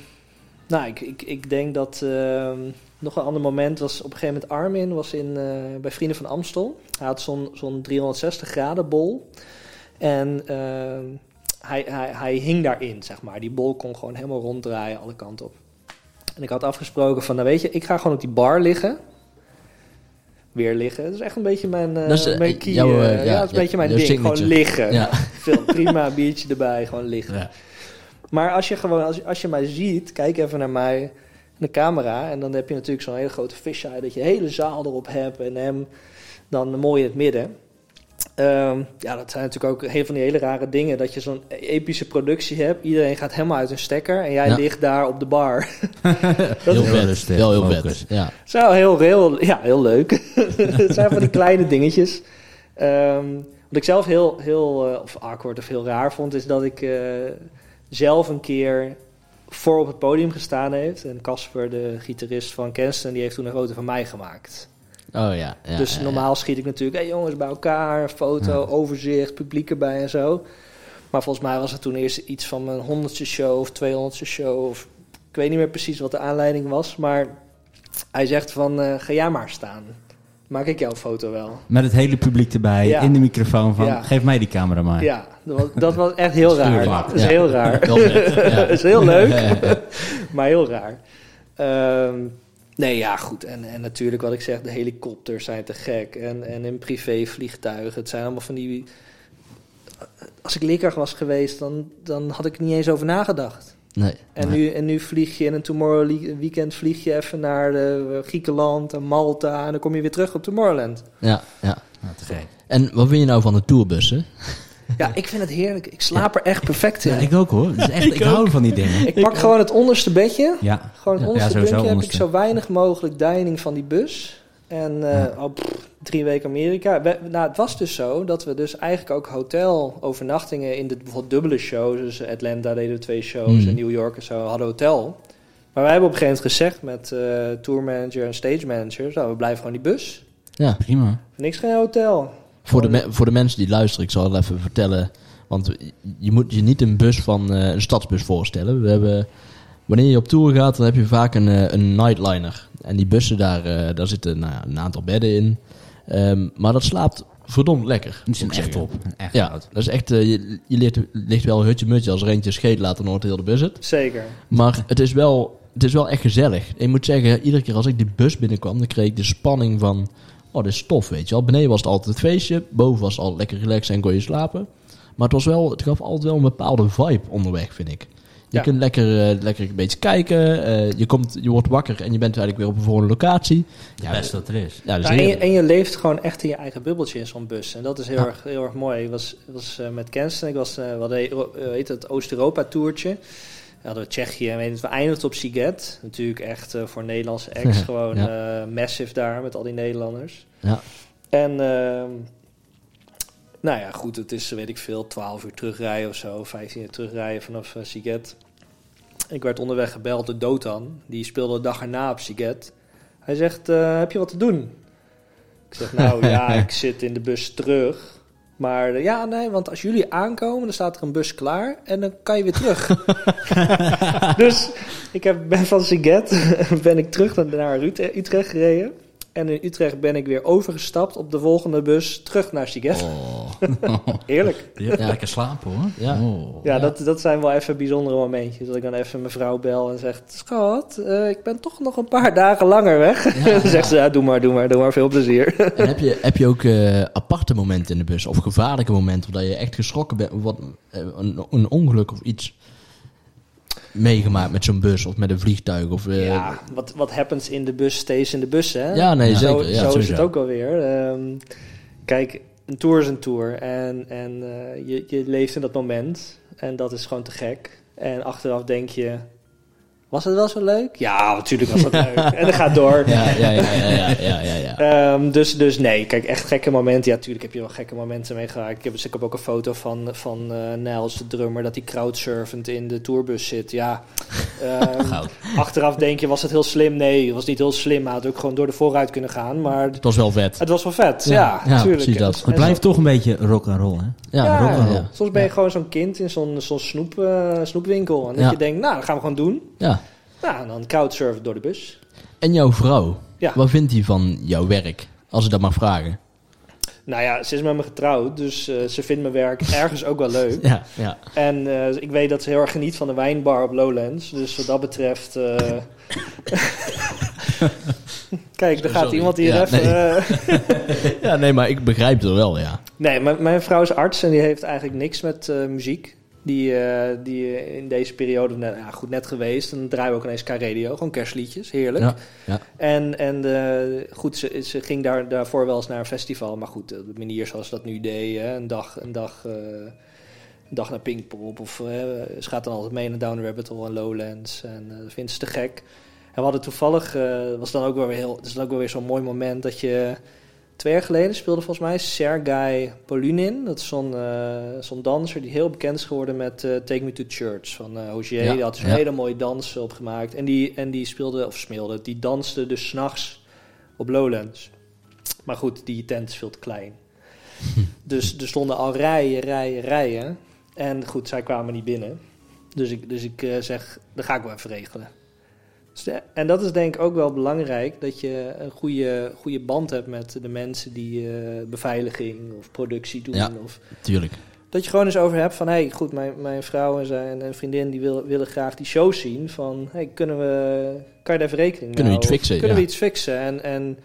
nou, ik, ik, ik denk dat... ehm, nog een ander moment was op een gegeven moment Armin was in, eh, bij Vrienden van Amstel. Hij had zo'n zo'n 360 graden bol. En ehm, hij, hij, hij hing daarin, zeg maar. Die bol kon gewoon helemaal ronddraaien alle kanten op. En ik had afgesproken van, nou weet je, ik ga gewoon op die bar liggen. Weer liggen. Dat is echt een beetje mijn, Dat is, mijn key, jouw, eh, eh, ja, ja, dat is een beetje mijn ding. signature. Gewoon liggen. Ja. Veel, prima, biertje erbij, gewoon liggen. Maar als je gewoon, als, je- als je mij ziet, kijk even naar mij, de camera. En dan heb je natuurlijk zo'n hele grote fisheye, dat je de hele zaal erop hebt. En hem dan mooi in het midden. Ehm, ja, dat zijn natuurlijk ook heel van die hele rare dingen. Dat je zo'n epische productie hebt. Iedereen gaat helemaal uit een stekker. En jij Ja. ligt daar op de bar. dat Heel is heel focus. vet. Ja. zo heel, heel, ja, heel leuk. het zijn van die kleine dingetjes. Ehm, wat ik zelf heel, heel eh, of awkward of heel raar vond, is dat ik eh, zelf een keer voor op het podium gestaan heeft. En Casper, de gitarist van Kenston, die heeft toen een foto van mij gemaakt. Oh ja. ja dus ja. normaal schiet ik natuurlijk, hey jongens, bij elkaar, foto, Ja. overzicht, publiek erbij en zo. Maar volgens mij was het toen eerst iets van mijn honderdste show of tweehonderdste show. Of, ik weet niet meer precies wat de aanleiding was, maar hij zegt van, eh, ga jij maar staan. Maak ik jouw foto wel. Met het hele publiek erbij, in de microfoon van, geef mij die camera maar. Ja, dat was, dat was echt heel raar. Dat is Ja. heel raar. Ja. Dat is heel leuk, maar heel raar. Ehm, nee, ja, goed. En, en natuurlijk wat ik zeg, de helikopters zijn te gek. En, en in privévliegtuigen. Het zijn allemaal van die... Als ik lekker was geweest, dan, dan had ik er niet eens over nagedacht. Nee. En, nee. nu, en nu vlieg je in een Tomorrow weekend vlieg je even naar de, eh, Griekenland en Malta. En dan kom je weer terug op Tomorrowland. Ja, ja. Nou, te gek. En wat vind je nou van de tourbussen? Ja, ik vind het heerlijk. Ik slaap er echt perfect in. Ja, ik ook hoor. Het is echt, ik hou van die dingen. Ik pak gewoon het onderste bedje. Ja, Gewoon het Ja, onderste puntje heb onderste. ik zo weinig mogelijk deining van die bus. En eh, pff, drie weken Amerika. We- nou, het was dus zo dat we dus eigenlijk ook hotelovernachtingen in de bijvoorbeeld dubbele shows. Dus Atlanta deden we twee shows Mhm. en New York en zo hadden hotel. Maar wij hebben op een gegeven moment gezegd met eh tourmanager en stage manager, nou, we blijven gewoon die bus. Ja. prima. Niks geen hotel. Voor de, me- voor de mensen die luisteren, ik zal het even vertellen. Want je moet je niet een bus van eh, een stadsbus voorstellen. We hebben, wanneer je op tour gaat, dan heb je vaak een, eh, een nightliner. En die bussen, daar, eh, daar zitten nou, ja, een aantal bedden in. Ehm, maar dat slaapt verdomd lekker. Moet ik echt top. Echt Ja, dat is echt, je, je ligt, ligt wel hutje mutje. Als er eentje scheet laat, dan hoort heel de bus het. Zeker. Maar het is wel, het is wel echt gezellig. Ik moet zeggen, iedere keer als ik die bus binnenkwam, dan kreeg ik de spanning van... Oh, dit is tof, weet je wel. Beneden was het altijd het feestje. Boven was het altijd lekker relaxed en kon je slapen. Maar het, was wel, het gaf altijd wel een bepaalde vibe onderweg, vind ik. Je Ja. kunt lekker, eh, lekker een beetje kijken. eh, je, komt, je wordt wakker en je bent eigenlijk weer op een volgende locatie. Ja, best dat er is. Ja, dus Ja, en, je, heerlijk. en je leeft gewoon echt in je eigen bubbeltje in zo'n bus. En dat is heel, Ja. erg, heel erg mooi. Ik was, was eh, met Kensten, ik was, uh, wat heet, heet het, Oost-Europa-tourtje. We hadden we Tsjechië en weet we eindigden op Siget. Natuurlijk echt eh, voor Nederlandse ex gewoon eh, massive daar met al die Nederlanders. Ja. En ehm, nou ja, goed, het is, weet ik veel, 12 uur terugrijden of zo, 15 uur terugrijden vanaf uh, Siget. Ik werd onderweg gebeld door Dotan, die speelde de dag erna op Siget. Hij zegt, heb je wat te doen? Ik zeg, nou ja, ik zit in de bus terug. Maar uh, ja, nee, want als jullie aankomen, dan staat er een bus klaar en dan kan je weer terug. dus ik heb, ben van Siget ben ik terug naar Utrecht gereden. En in Utrecht ben ik weer overgestapt op de volgende bus terug naar Siget. Oh. Heerlijk. Ja, lekker slapen hoor. Ja. Oh. Ja, Ja. Dat, dat zijn wel even bijzondere momentjes. Dat ik dan even mijn vrouw bel en zeg... Schat, eh, ik ben toch nog een paar dagen langer weg. Ja, dan zegt ze, ja, doe maar, doe maar, doe maar. Veel plezier. En heb je, heb je ook eh, aparte momenten in de bus? Of gevaarlijke momenten dat je echt geschrokken bent? Wat, eh, een, een ongeluk of iets meegemaakt met zo'n bus of met een vliegtuig? Of, eh, ja, wat, wat happens in de bus, stays in de bus, hè? ja, nee, Ja. zo zeker. Ja, zo is het ook alweer. Ehm kijk, een tour is een tour. En, en eh, je, je leeft in dat moment. En dat is gewoon te gek. En achteraf denk je... Was het wel zo leuk? Ja, natuurlijk was het leuk. En dat gaat door. Ja, ja, ja, ja, ja, ja, ja, ja. Ehm, dus, dus nee, kijk, echt gekke momenten. Ja, natuurlijk heb je wel gekke momenten meegemaakt. Ik heb, dus ik heb ook een foto van, van eh Nels, de drummer, dat hij crowdsurfend in de tourbus zit. Ja, ehm, Goud. achteraf denk je, was het heel slim? Nee, het was niet heel slim. Hij had ook gewoon door de vooruit kunnen gaan. Maar Het was wel vet. het was wel vet, Ja, ja, ja, natuurlijk. precies dat. Het blijft toch een beetje rock and roll, hè? Ja, ja, rock and roll. ja. Soms ben je Ja. gewoon zo'n kind in zo'n zo'n snoep, eh, snoepwinkel. En dat Ja. je denkt, nou, dat gaan we gewoon doen. Ja. Nou, en dan crowdsurfen door de bus. En jouw vrouw, Ja. wat vindt hij van jouw werk? Als ik dat mag vragen. Nou ja, ze is met me getrouwd, dus eh, ze vindt mijn werk ergens ook wel leuk. Ja, ja. En eh, ik weet dat ze heel erg geniet van de wijnbar op Lowlands. Dus wat dat betreft... eh, Kijk, er gaat Sorry. iemand hier Ja, even... nee. ja, nee, maar ik begrijp het wel, ja. Nee, mijn, mijn vrouw is arts en die heeft eigenlijk niks met muziek. Die, eh, die in deze periode, net, ja, goed net geweest. En dan draaien we ook ineens K-radio, gewoon kerstliedjes, heerlijk. Ja, ja. En, en eh, goed, ze, ze ging daar, daarvoor wel eens naar een festival. Maar goed, de manier zoals ze dat nu deed, een dag, een dag, eh, een dag naar Pinkpop. Of eh, ze gaat dan altijd mee naar Down Rabbit Hole en Lowlands. En eh, dat vindt ze te gek. En we hadden toevallig, eh, was dan ook wel weer heel, het is dan ook wel weer zo'n mooi moment dat je... Twee jaar geleden speelde volgens mij Sergei Polunin. Dat is zo'n eh, zo'n danser die heel bekend is geworden met eh, Take Me to Church van eh Hozier. Ja, Die had dus een hele mooie dans opgemaakt. En die, en die speelde, of smeelde, die danste dus s'nachts op Lowlands. Maar goed, die tent is veel te klein. dus er stonden al rijen, rijen, rijen. En goed, zij kwamen niet binnen. Dus ik, dus ik eh, zeg, dat ga ik wel even regelen. En dat is denk ik ook wel belangrijk, dat je een goede, goede band hebt met de mensen die eh, beveiliging of productie doen. Ja. Of, Tuurlijk. dat je gewoon eens over hebt van, hé, hey, goed, mijn, mijn vrouw en zijn en vriendin die wil, willen graag die show zien. Van, hey, kunnen we, kan je daar even rekening Kunnen we mee iets fixen, Kunnen ja. we iets fixen? En, en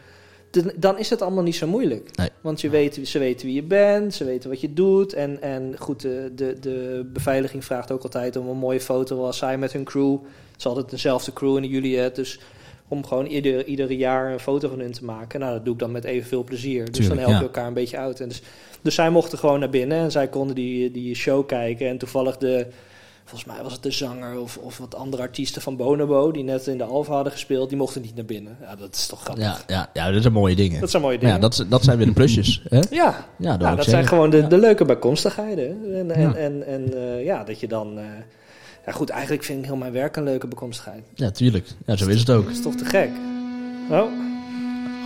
dan is het allemaal niet zo moeilijk. Nee. Want je weet, ze weten wie je bent, ze weten wat je doet. En, en goed, de, de, de beveiliging vraagt ook altijd om een mooie foto als zij met hun crew. Het is altijd dezelfde crew in de Juliet, dus om gewoon ieder, ieder jaar een foto van hun te maken. Nou, dat doe ik dan met evenveel plezier. Dus Tuurlijk, dan help je ja. elkaar een beetje uit. En dus, dus zij mochten gewoon naar binnen en zij konden die, die show kijken. En toevallig de, volgens mij was het de zanger of, of wat andere artiesten van Bonobo... die net in de Alfa hadden gespeeld, die mochten niet naar binnen. Ja, dat is toch grappig. Ja, ja, ja, dat zijn mooie dingen. Dat zijn mooie Maar dingen. ja, dat, dat zijn weer de plusjes. Hè? Ja, Ja, dat, nou, zijn gewoon de, Ja. de leuke bijkomstigheden. En, en, Ja. en, en eh, ja, dat je dan... eh, ja goed, eigenlijk vind ik heel mijn werk een leuke bijkomstigheid. Ja, tuurlijk. Ja, zo is het ook. Dat is toch te gek? Oh,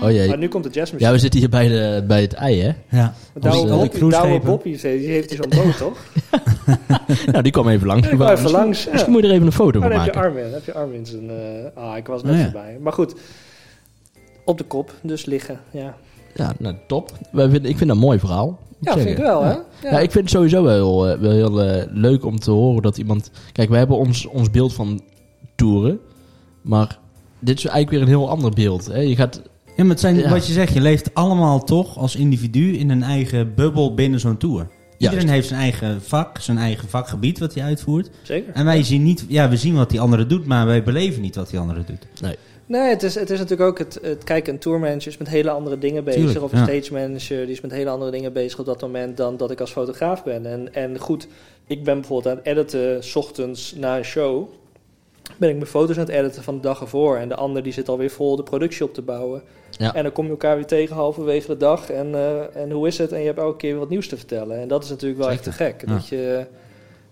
Oh jee. maar nu komt de jazzmuziek. Ja, we zitten hier bij, de, bij het ei, hè? Ja. Douwe eh, Bob- die heeft hier zo'n boot, toch? Nou, die kwam even langs. Die kwam even Misschien- langs, ja. Misschien moet je er even een foto Oh, van dan heb je maken. Armin. Heb je Armin zijn... eh, ah, ik was net Oh, ja. voorbij. Maar goed, op de kop, dus liggen. Ja, Ja, nou, top. Wij vinden, ik vind dat een mooi verhaal. ja vind ik wel, hè? Ja. Ja, ik vind het sowieso wel heel, eh, wel heel eh, leuk om te horen dat iemand... Kijk, we hebben ons, ons beeld van toeren. Maar dit is eigenlijk weer een heel ander beeld. Hè? Je gaat... Ja, maar het zijn, Ja. wat je zegt, je leeft allemaal toch als individu in een eigen bubbel binnen zo'n tour. Iedereen Juist. heeft zijn eigen vak, zijn eigen vakgebied wat hij uitvoert. Zeker. En wij zien niet, ja, we zien wat die andere doet, maar wij beleven niet wat die andere doet. Nee, het is, het is natuurlijk ook het, het kijken, een tourmanager is met hele andere dingen bezig. Tuurlijk, of een ja. stage manager, die is met hele andere dingen bezig op dat moment dan dat ik als fotograaf ben. En, en goed, ik ben bijvoorbeeld aan het editen, 's ochtends na een show, ben ik mijn foto's aan het editen van de dag ervoor. En de ander die zit alweer vol de productie op te bouwen. Ja. En dan kom je elkaar weer tegen halverwege de dag. En, eh, en hoe is het? En je hebt elke keer weer wat nieuws te vertellen. En dat is natuurlijk wel echt te gek. ja. Dat je,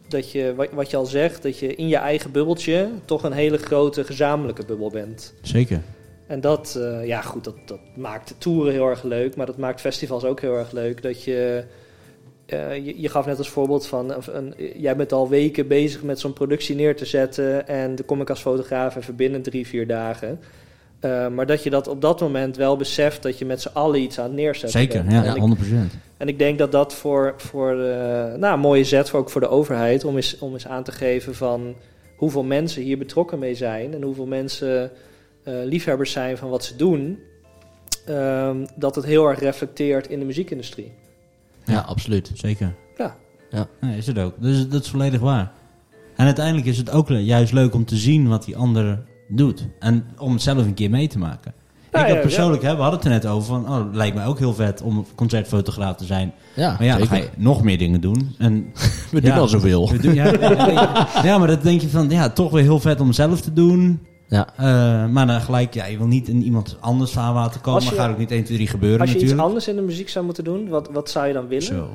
dat je wat, wat je al zegt, dat je in je eigen bubbeltje toch een hele grote gezamenlijke bubbel bent. Zeker. En dat, eh, ja goed, dat, dat maakt de toeren heel erg leuk, maar dat maakt festivals ook heel erg leuk. Dat je, eh, je, je gaf net als voorbeeld van, een, jij bent al weken bezig met zo'n productie neer te zetten en dan kom ik als fotograaf even binnen drie, vier dagen. Eh, maar dat je dat op dat moment wel beseft dat je met z'n allen iets aan het neerzetten Zeker, bent. ja, En ja, ik- 100%. en ik denk dat dat voor, voor eh, nou, een mooie zet, voor ook voor de overheid, om eens, om eens aan te geven van hoeveel mensen hier betrokken mee zijn en hoeveel mensen eh, liefhebbers zijn van wat ze doen, ehm, dat het heel erg reflecteert in de muziekindustrie. Ja, absoluut. Zeker. Ja. Ja. Nee, is het ook. Dus dat is volledig waar. En uiteindelijk is het ook juist leuk om te zien wat die ander doet. En om het zelf een keer mee te maken. Ja, ik ja, had persoonlijk, hè, we hadden het er net over van, oh, het lijkt me ook heel vet om concertfotograaf te zijn. Ja, Maar ja, dan ga je nog meer dingen doen. En We doen al zoveel. we doen- ja, maar dat denk je van, ja, toch weer heel vet om zelf te doen. Ja. Eh, maar dan gelijk, ja, je wil niet in iemand anders vaarwater komen. Als Maar gaat ook niet 1, 2, 3 gebeuren Als je iets anders in de muziek zou moeten doen, wat, wat zou je dan willen? Zo.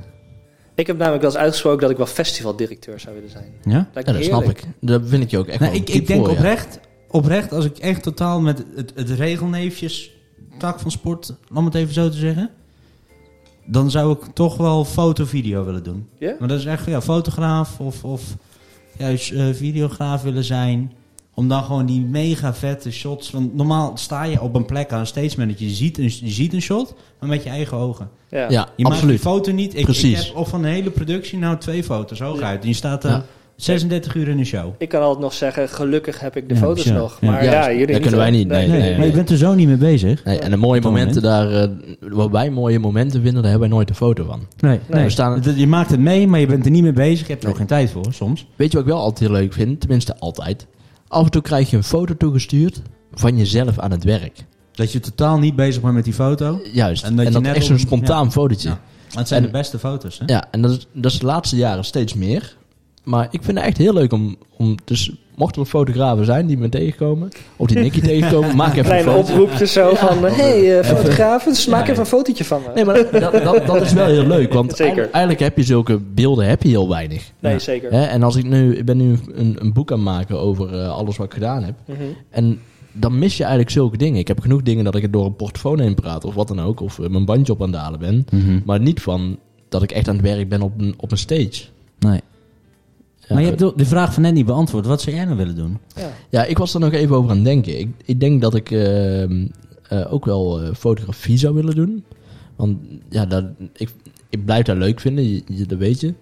Ik heb namelijk wel eens uitgesproken dat ik wel festivaldirecteur zou willen zijn. Ja? Lijkt Ja, dat snap ik. Daar vind ik je ook echt Nou, wel ik, ik denk voor, ja. oprecht, oprecht, als ik echt totaal met het, het regelneefjes tak van sport, om het even zo te zeggen, dan zou ik toch wel foto-video willen doen. Ja? Maar dat is echt ja, fotograaf of, of juist eh, videograaf willen zijn. Om dan gewoon die mega vette shots. Want normaal sta je op een plek aan een stage manager. Je ziet een, je ziet een shot, maar met je eigen ogen. Ja. Ja, Je maakt absoluut. die foto niet. Ik, Precies. ik heb of van de hele productie nou twee foto's hooguit. En je staat er Ja. 36 uur in een show. Ik kan altijd nog zeggen, gelukkig heb ik de Ja, foto's ja, nog. ja. Maar Ja, ja, jullie dat kunnen wij niet, nee, Nee, nee, maar je bent er zo niet mee bezig. Nee, en de mooie momenten daar, waar wij mooie momenten vinden, daar hebben wij nooit een foto van. Nee, Nee. We staan, Je maakt het mee, maar je bent er niet mee bezig. Je hebt er ook geen tijd voor, soms. weet je wat ik wel altijd heel leuk vind? Tenminste, altijd. Af en toe krijg je een foto toegestuurd van jezelf aan het werk. Dat je totaal niet bezig bent met die foto. Juist. En En dat dat, je net echt zo'n spontaan fotootje. Ja. Ja, Maar het zijn En- de beste foto's, hè? en dat is, dat is de laatste jaren steeds meer. Maar ik vind het echt heel leuk om... om dus mochten er fotografen zijn die me tegenkomen... of die Nicky tegenkomen, maak even een Kleine foto. oproepjes zo van, hé hey, eh, fotograaf, dus maak Ja, even een fotootje van me. Nee, maar dat, dat, dat is wel heel leuk. Want Zeker. eigenlijk- heb je zulke beelden heb je heel weinig. Nee, Ja. zeker. Hè? En als ik nu... Ik ben nu een, een boek aan het maken over eh, alles wat ik gedaan heb. Mhm. En dan mis je eigenlijk zulke dingen. Ik heb genoeg dingen dat ik het door een portofoon heen praat of wat dan ook. Of eh, mijn bandje op aan het halen ben. Mhm. Maar niet van dat ik echt aan het werk ben op een, op een stage. Nee. Ja, maar je hebt de- de vraag van net niet beantwoord. Wat zou jij nou willen doen? Ja. ja, ik was er nog even over aan het denken. Ik, ik denk dat ik ehm, eh, ook wel eh, fotografie zou willen doen. Want ja, dat, ik, ik blijf dat leuk vinden, je, je- dat weet je.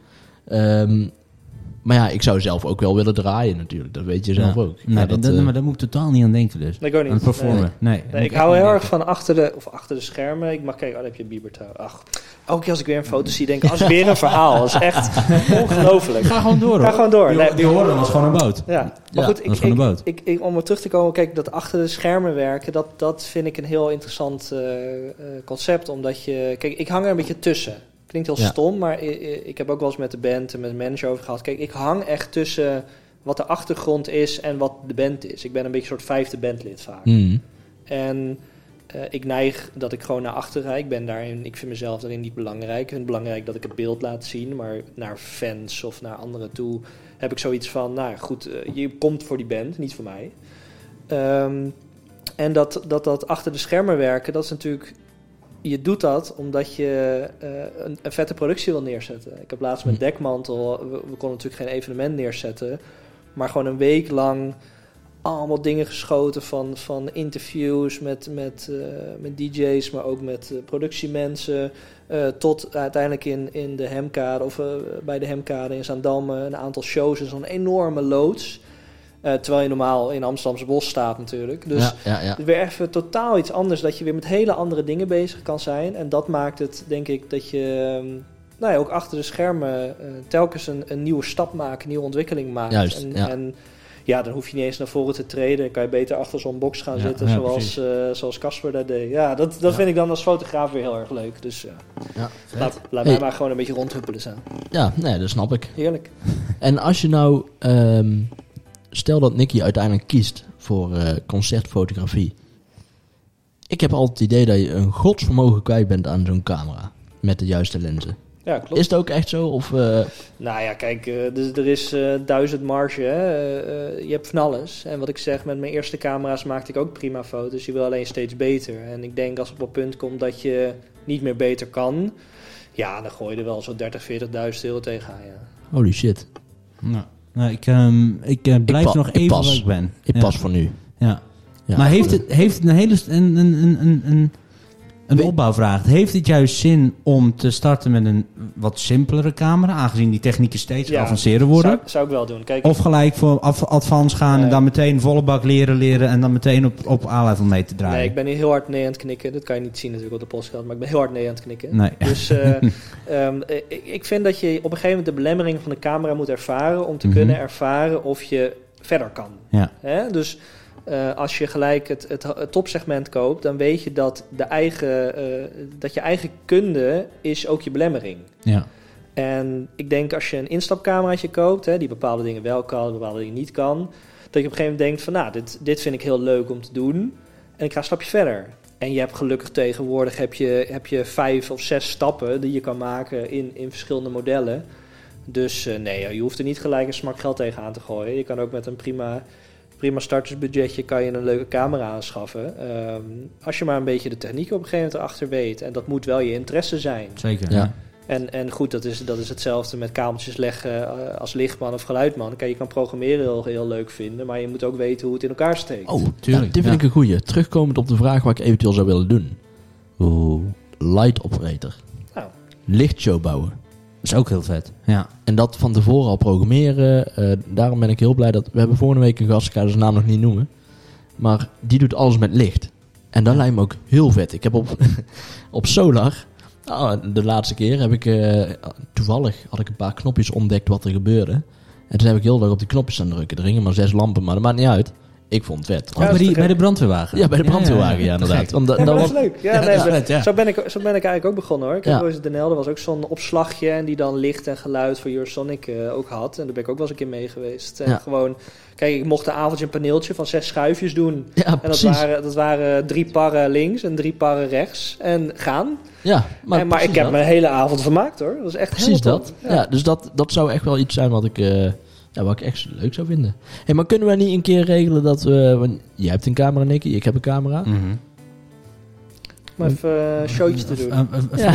Ehm, maar ja, ik zou zelf ook wel willen draaien natuurlijk. Dat weet je zelf Ja. ook. Nee, Ja, dat, eh, maar daar moet ik totaal niet aan denken dus. Nee, ik ook Aan niet. het performen. Nee. Ik hou heel erg van achter de, of achter de schermen. Ik mag kijken, oh, daar heb je Bieber trouw. Ach, elke keer als ik weer een foto zie, denk ik, als weer een verhaal. Dat is echt ongelooflijk. Ga gewoon door hoor. Ga gewoon door. Die, Nee, die hoorde was gewoon een boot. Ja, maar Ja, goed, ik, ik, een boot. ik, ik- om er terug te komen, kijk, dat achter de schermen werken, dat, dat vind ik een heel interessant eh, eh, concept. Omdat je, kijk, ik hang er een beetje tussen. Klinkt heel Ja. stom, maar ik, ik heb ook wel eens met de band en met de manager over gehad. Kijk, ik hang echt tussen wat de achtergrond is en wat de band is. Ik ben een beetje een soort vijfde bandlid vaak. hmm. En eh, ik neig dat ik gewoon naar achter rijd. Ik ben daarin, ik vind mezelf daarin niet belangrijk. Ik vind het belangrijk dat ik het beeld laat zien, maar naar fans of naar anderen toe heb ik zoiets van, nou goed, eh, je komt voor die band, niet voor mij. Ehm, en dat, dat dat achter de schermen werken, dat is natuurlijk, je doet dat omdat je eh, een, een vette productie wil neerzetten. Ik heb laatst met Hm. Dekmantel, we, we konden natuurlijk geen evenement neerzetten, maar gewoon een week lang allemaal dingen geschoten van, van interviews met, met, eh, met DJ's, maar ook met eh, productiemensen. eh, tot uiteindelijk in, in de Hemkade of eh, bij de Hemkade in Zaandam eh, een aantal shows en zo'n enorme loods. Eh, terwijl je normaal in Amsterdamse bos staat natuurlijk. Dus ja, ja, ja. het is weer even totaal iets anders. Dat je weer met hele andere dingen bezig kan zijn. En dat maakt het, denk ik, dat je ehm, nou ja, ook achter de schermen eh, telkens een, een nieuwe stap maakt, een nieuwe ontwikkeling maakt. Juist, en, ja. en ja, dan hoef je niet eens naar voren te treden. Dan kan je beter achter zo'n box gaan Ja, zitten, ja, zoals, eh, zoals Casper dat deed. Ja, dat, dat Ja. vind ik dan als fotograaf weer heel erg leuk. Dus ja, Ja, laat, laat Hey. mij maar gewoon een beetje rondhuppelen zijn. ja, nee, dat snap ik. Heerlijk. En als je nou, ehm, stel dat Nicky uiteindelijk kiest voor eh, concertfotografie. Ik heb altijd het idee dat je een godsvermogen kwijt bent aan zo'n camera. Met de juiste lenzen. Ja, klopt. Is het ook echt zo? Of, eh, Nou ja, kijk, eh, dus er is eh, duizend marge. Hè? Je hebt van alles. En wat ik zeg, met mijn eerste camera's maakte ik ook prima foto's. Je wil alleen steeds beter. En ik denk als het op het punt komt dat je niet meer beter kan... Ja, dan gooi je er wel zo'n 30, 40.000 euro tegenaan, ja. holy shit. Nou, nou, ik, ehm, ik eh, blijf pa- nog ik even pas. waar ik ben. Ik ja. pas voor nu. Ja. Ja. maar heeft het, heeft het een hele st- een, een, een, een, een, opbouwvraag? Heeft het juist zin om te starten met een wat simpelere camera, aangezien die technieken steeds Ja, avanceerder worden? Zou, zou ik wel doen. Kijk, Of gelijk voor advance gaan en Nee. dan meteen volle bak leren leren en dan meteen op, op A-level mee te draaien? nee, ik ben hier heel hard nee aan het knikken. Dat kan je niet zien natuurlijk op de podcast, maar ik ben heel hard nee aan het knikken. Nee. Dus eh, ehm, eh, ik, ik vind dat je op een gegeven moment de belemmering van de camera moet ervaren om te Mhm. kunnen ervaren of je verder kan. Ja. Hè? Dus eh, als je gelijk het, het, het topsegment koopt, dan weet je dat, de eigen, eh, dat je eigen kunde is ook je belemmering. Ja. En ik denk als je een instapcameraatje koopt, hè, die bepaalde dingen wel kan, bepaalde dingen niet kan, dat je op een gegeven moment denkt van, nou, dit, dit vind ik heel leuk om te doen en ik ga een stapje verder. En je hebt gelukkig tegenwoordig heb je, heb je vijf of zes stappen die je kan maken in, in verschillende modellen. Dus eh, nee, je hoeft er niet gelijk een smak geld tegenaan te gooien. Je kan ook met een prima, prima startersbudgetje kan je een leuke camera aanschaffen. Ehm, als je maar een beetje de techniek op een gegeven moment erachter weet. En dat moet wel je interesse zijn. Zeker. Ja. En, en goed, dat is, dat is hetzelfde met kabeltjes leggen eh, als lichtman of geluidman. Kijk, je kan programmeren heel, heel leuk vinden, maar je moet ook weten hoe het in elkaar steekt. Oh, tuurlijk, ja, dit vind ja. ik een goeie. Terugkomend op de vraag wat ik eventueel zou willen doen. Light operator. Nou. Lichtshow bouwen. Dat is ook heel vet. Ja. En dat van tevoren al programmeren. eh, daarom ben ik heel blij dat... We hebben vorige week een gast, ik ga zijn naam nog niet noemen. Maar die doet alles met licht. En dat lijkt me ook heel vet. Ik heb op, op Solar... ah, de laatste keer heb ik... eh, toevallig had ik een paar knopjes ontdekt wat er gebeurde. En toen heb ik heel erg op die knopjes aan drukken. Er gingen maar zes lampen, maar dat maakt niet uit. Ik vond het vet. Ja, bij, die, bij de brandweerwagen. Ja, bij de brandweerwagen, ja, inderdaad. Want da- Ja, dat was, leuk. Ja, Ja, nee, dat is zo- vet, ja. Zo, ben ik, zo ben ik eigenlijk ook begonnen hoor. Ik Ja. heb ooit de NL, er was ook zo'n opslagje en die dan licht en geluid voor Eurosonic eh ook had. En daar ben ik ook wel eens een keer mee geweest. En Ja. gewoon, kijk, ik mocht een avondje een paneeltje van zes schuifjes doen. ja, En dat precies. waren, dat waren drie parren links en drie parren rechts. En gaan. Ja, Maar, maar, en, maar ik heb dat. me een hele avond vermaakt hoor. Dat was echt Precies dat. Ja. dus dat, dat zou echt wel iets zijn wat ik, eh, ja, wat ik echt leuk zou vinden. Hey, maar kunnen we niet een keer regelen dat we... want jij hebt een camera, Nicky. Ik heb een camera. Mhm. Om even eh, een showtje te doen. Een- een- een Ja.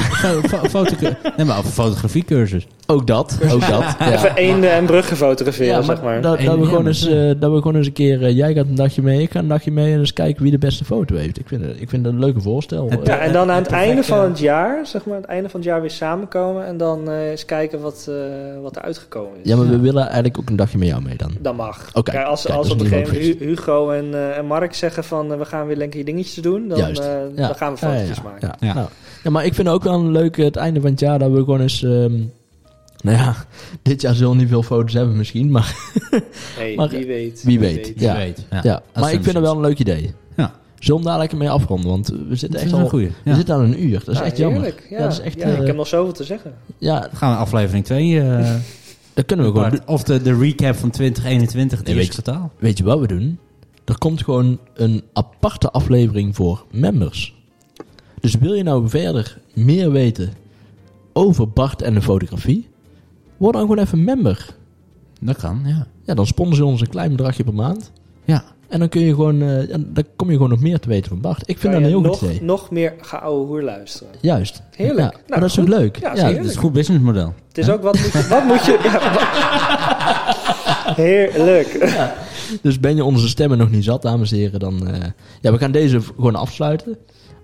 Nee, maar een fotografiecursus. Ook dat. Ook dat. Ja. Even eenden en bruggen fotograferen, Ja, zeg maar. Dat, dat, we gewoon maar- eens, eh, dat we gewoon eens een keer... eh, jij gaat een dagje mee, ik ga een dagje mee... en eens kijken wie de beste foto heeft. Ik vind het, ik vind het een leuke voorstel. Eh, Ja, en dan aan het einde van het jaar, zeg maar, aan het einde van het jaar weer samenkomen en dan eh, eens kijken wat, eh, wat er uitgekomen is. ja, maar we willen eigenlijk ook een dagje met jou mee dan. Dat mag. Kijk, als kijk, als dat op een gegeven moment Hu- Hugo en, eh, en Mark zeggen van eh, we gaan weer lekker dingetjes doen, dan, Juist. eh, Ja. dan gaan we Ja, ja, foto's ja. maken. Ja, Ja. Nou, ja, maar ik vind ook wel een leuk het einde van het jaar dat we gewoon eens... ehm, nou ja, dit jaar zullen we niet veel foto's hebben misschien, maar Hey, Maar, wie weet. wie weet. Ja. Je weet. Ja, maar ik vind het wel een leuk idee. Ja. Zullen we daar lekker mee afronden? Want we zitten Dat echt is een al... goeie. We zitten aan een uur. Dat is Ja, echt jammer. Ja, Ja, dat is echt, ja, eh, ik heb nog zoveel te zeggen. Ja, Dan gaan we aflevering 2 eh dat kunnen we gewoon. Of de, de recap van 2021, het Nee, kwartaal. Weet je wat we doen? Er komt gewoon een aparte aflevering voor members. Dus wil je nou verder meer weten over Bart en de fotografie? Word dan gewoon even member. Dat kan, ja. Ja, dan sponsoren ze ons een klein bedragje per maand. Ja. En dan kun je gewoon, eh, dan kom je gewoon nog meer te weten van Bart. Ik vind Kan dat een heel nog, goed idee. nog meer geouwe hoer luisteren. Juist. Heerlijk. Ja, Nou, maar dat is ook leuk. Ja, is. Dat is een goed businessmodel. Het is ook wat moet je... Wat moet je ja, Heerlijk. Dus ben je onze stemmen nog niet zat, dames en heren, dan... eh, ja, we gaan deze gewoon afsluiten.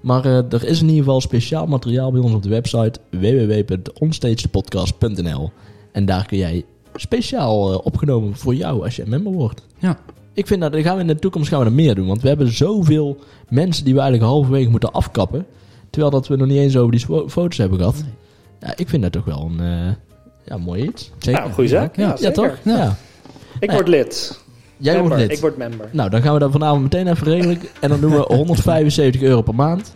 Maar eh, er is in ieder geval speciaal materiaal bij ons op de website www.onstagedepodcast.nl En daar kun jij speciaal eh, opgenomen voor jou als je een member wordt. Ja. Ik vind dat, gaan we in de toekomst gaan we dat meer doen. Want we hebben zoveel mensen die we eigenlijk halverwege moeten afkappen. Terwijl dat we nog niet eens over die fo- foto's hebben gehad. Ja, ik vind dat toch wel een eh, ja, mooi iets. Zeker. Nou, goede zaak. Ja, Ja, toch? Ja. Ik word lid. Jij Member. wordt lid. Ik word member. Nou, dan gaan we dat vanavond meteen even regelen. En dan doen we 175 euro per maand.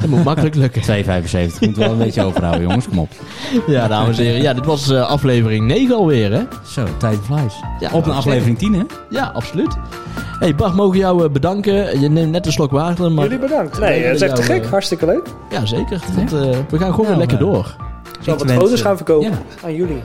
Dat moet makkelijk lukken. 2,75. Moet wel een beetje overhouden, jongens. Kom op. Ja, dames en heren. Ja, dit was eh, aflevering 9 alweer, hè? Zo, tijd flies. Ja, Op een aflevering 10, hè? Ja, absoluut. hey, Bart, mogen we jou eh, bedanken. Je neemt net een slok water, maar... Jullie bedankt. Nee, het is echt te gek. eh, Hartstikke leuk. Ja, zeker. Dat, eh, we gaan gewoon Nou, weer lekker door. Zal Ik wat foto's gaan verkopen ja. aan jullie.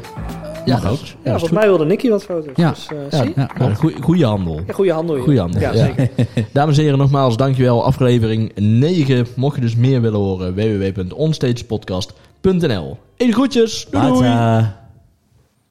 Ja, dat ook. Ja, volgens mij wilde Nicky wat foto's. Ja. Dus, eh, Ja, zie? Ja. ja, goeie, goeie handel. Ja, goede handel. Goeie handel, Ja, ja. zeker. Dames en heren, nogmaals, dankjewel. Aflevering 9. Mocht je dus meer willen horen, www.onstagepodcast.nl Eén groetjes. Doei.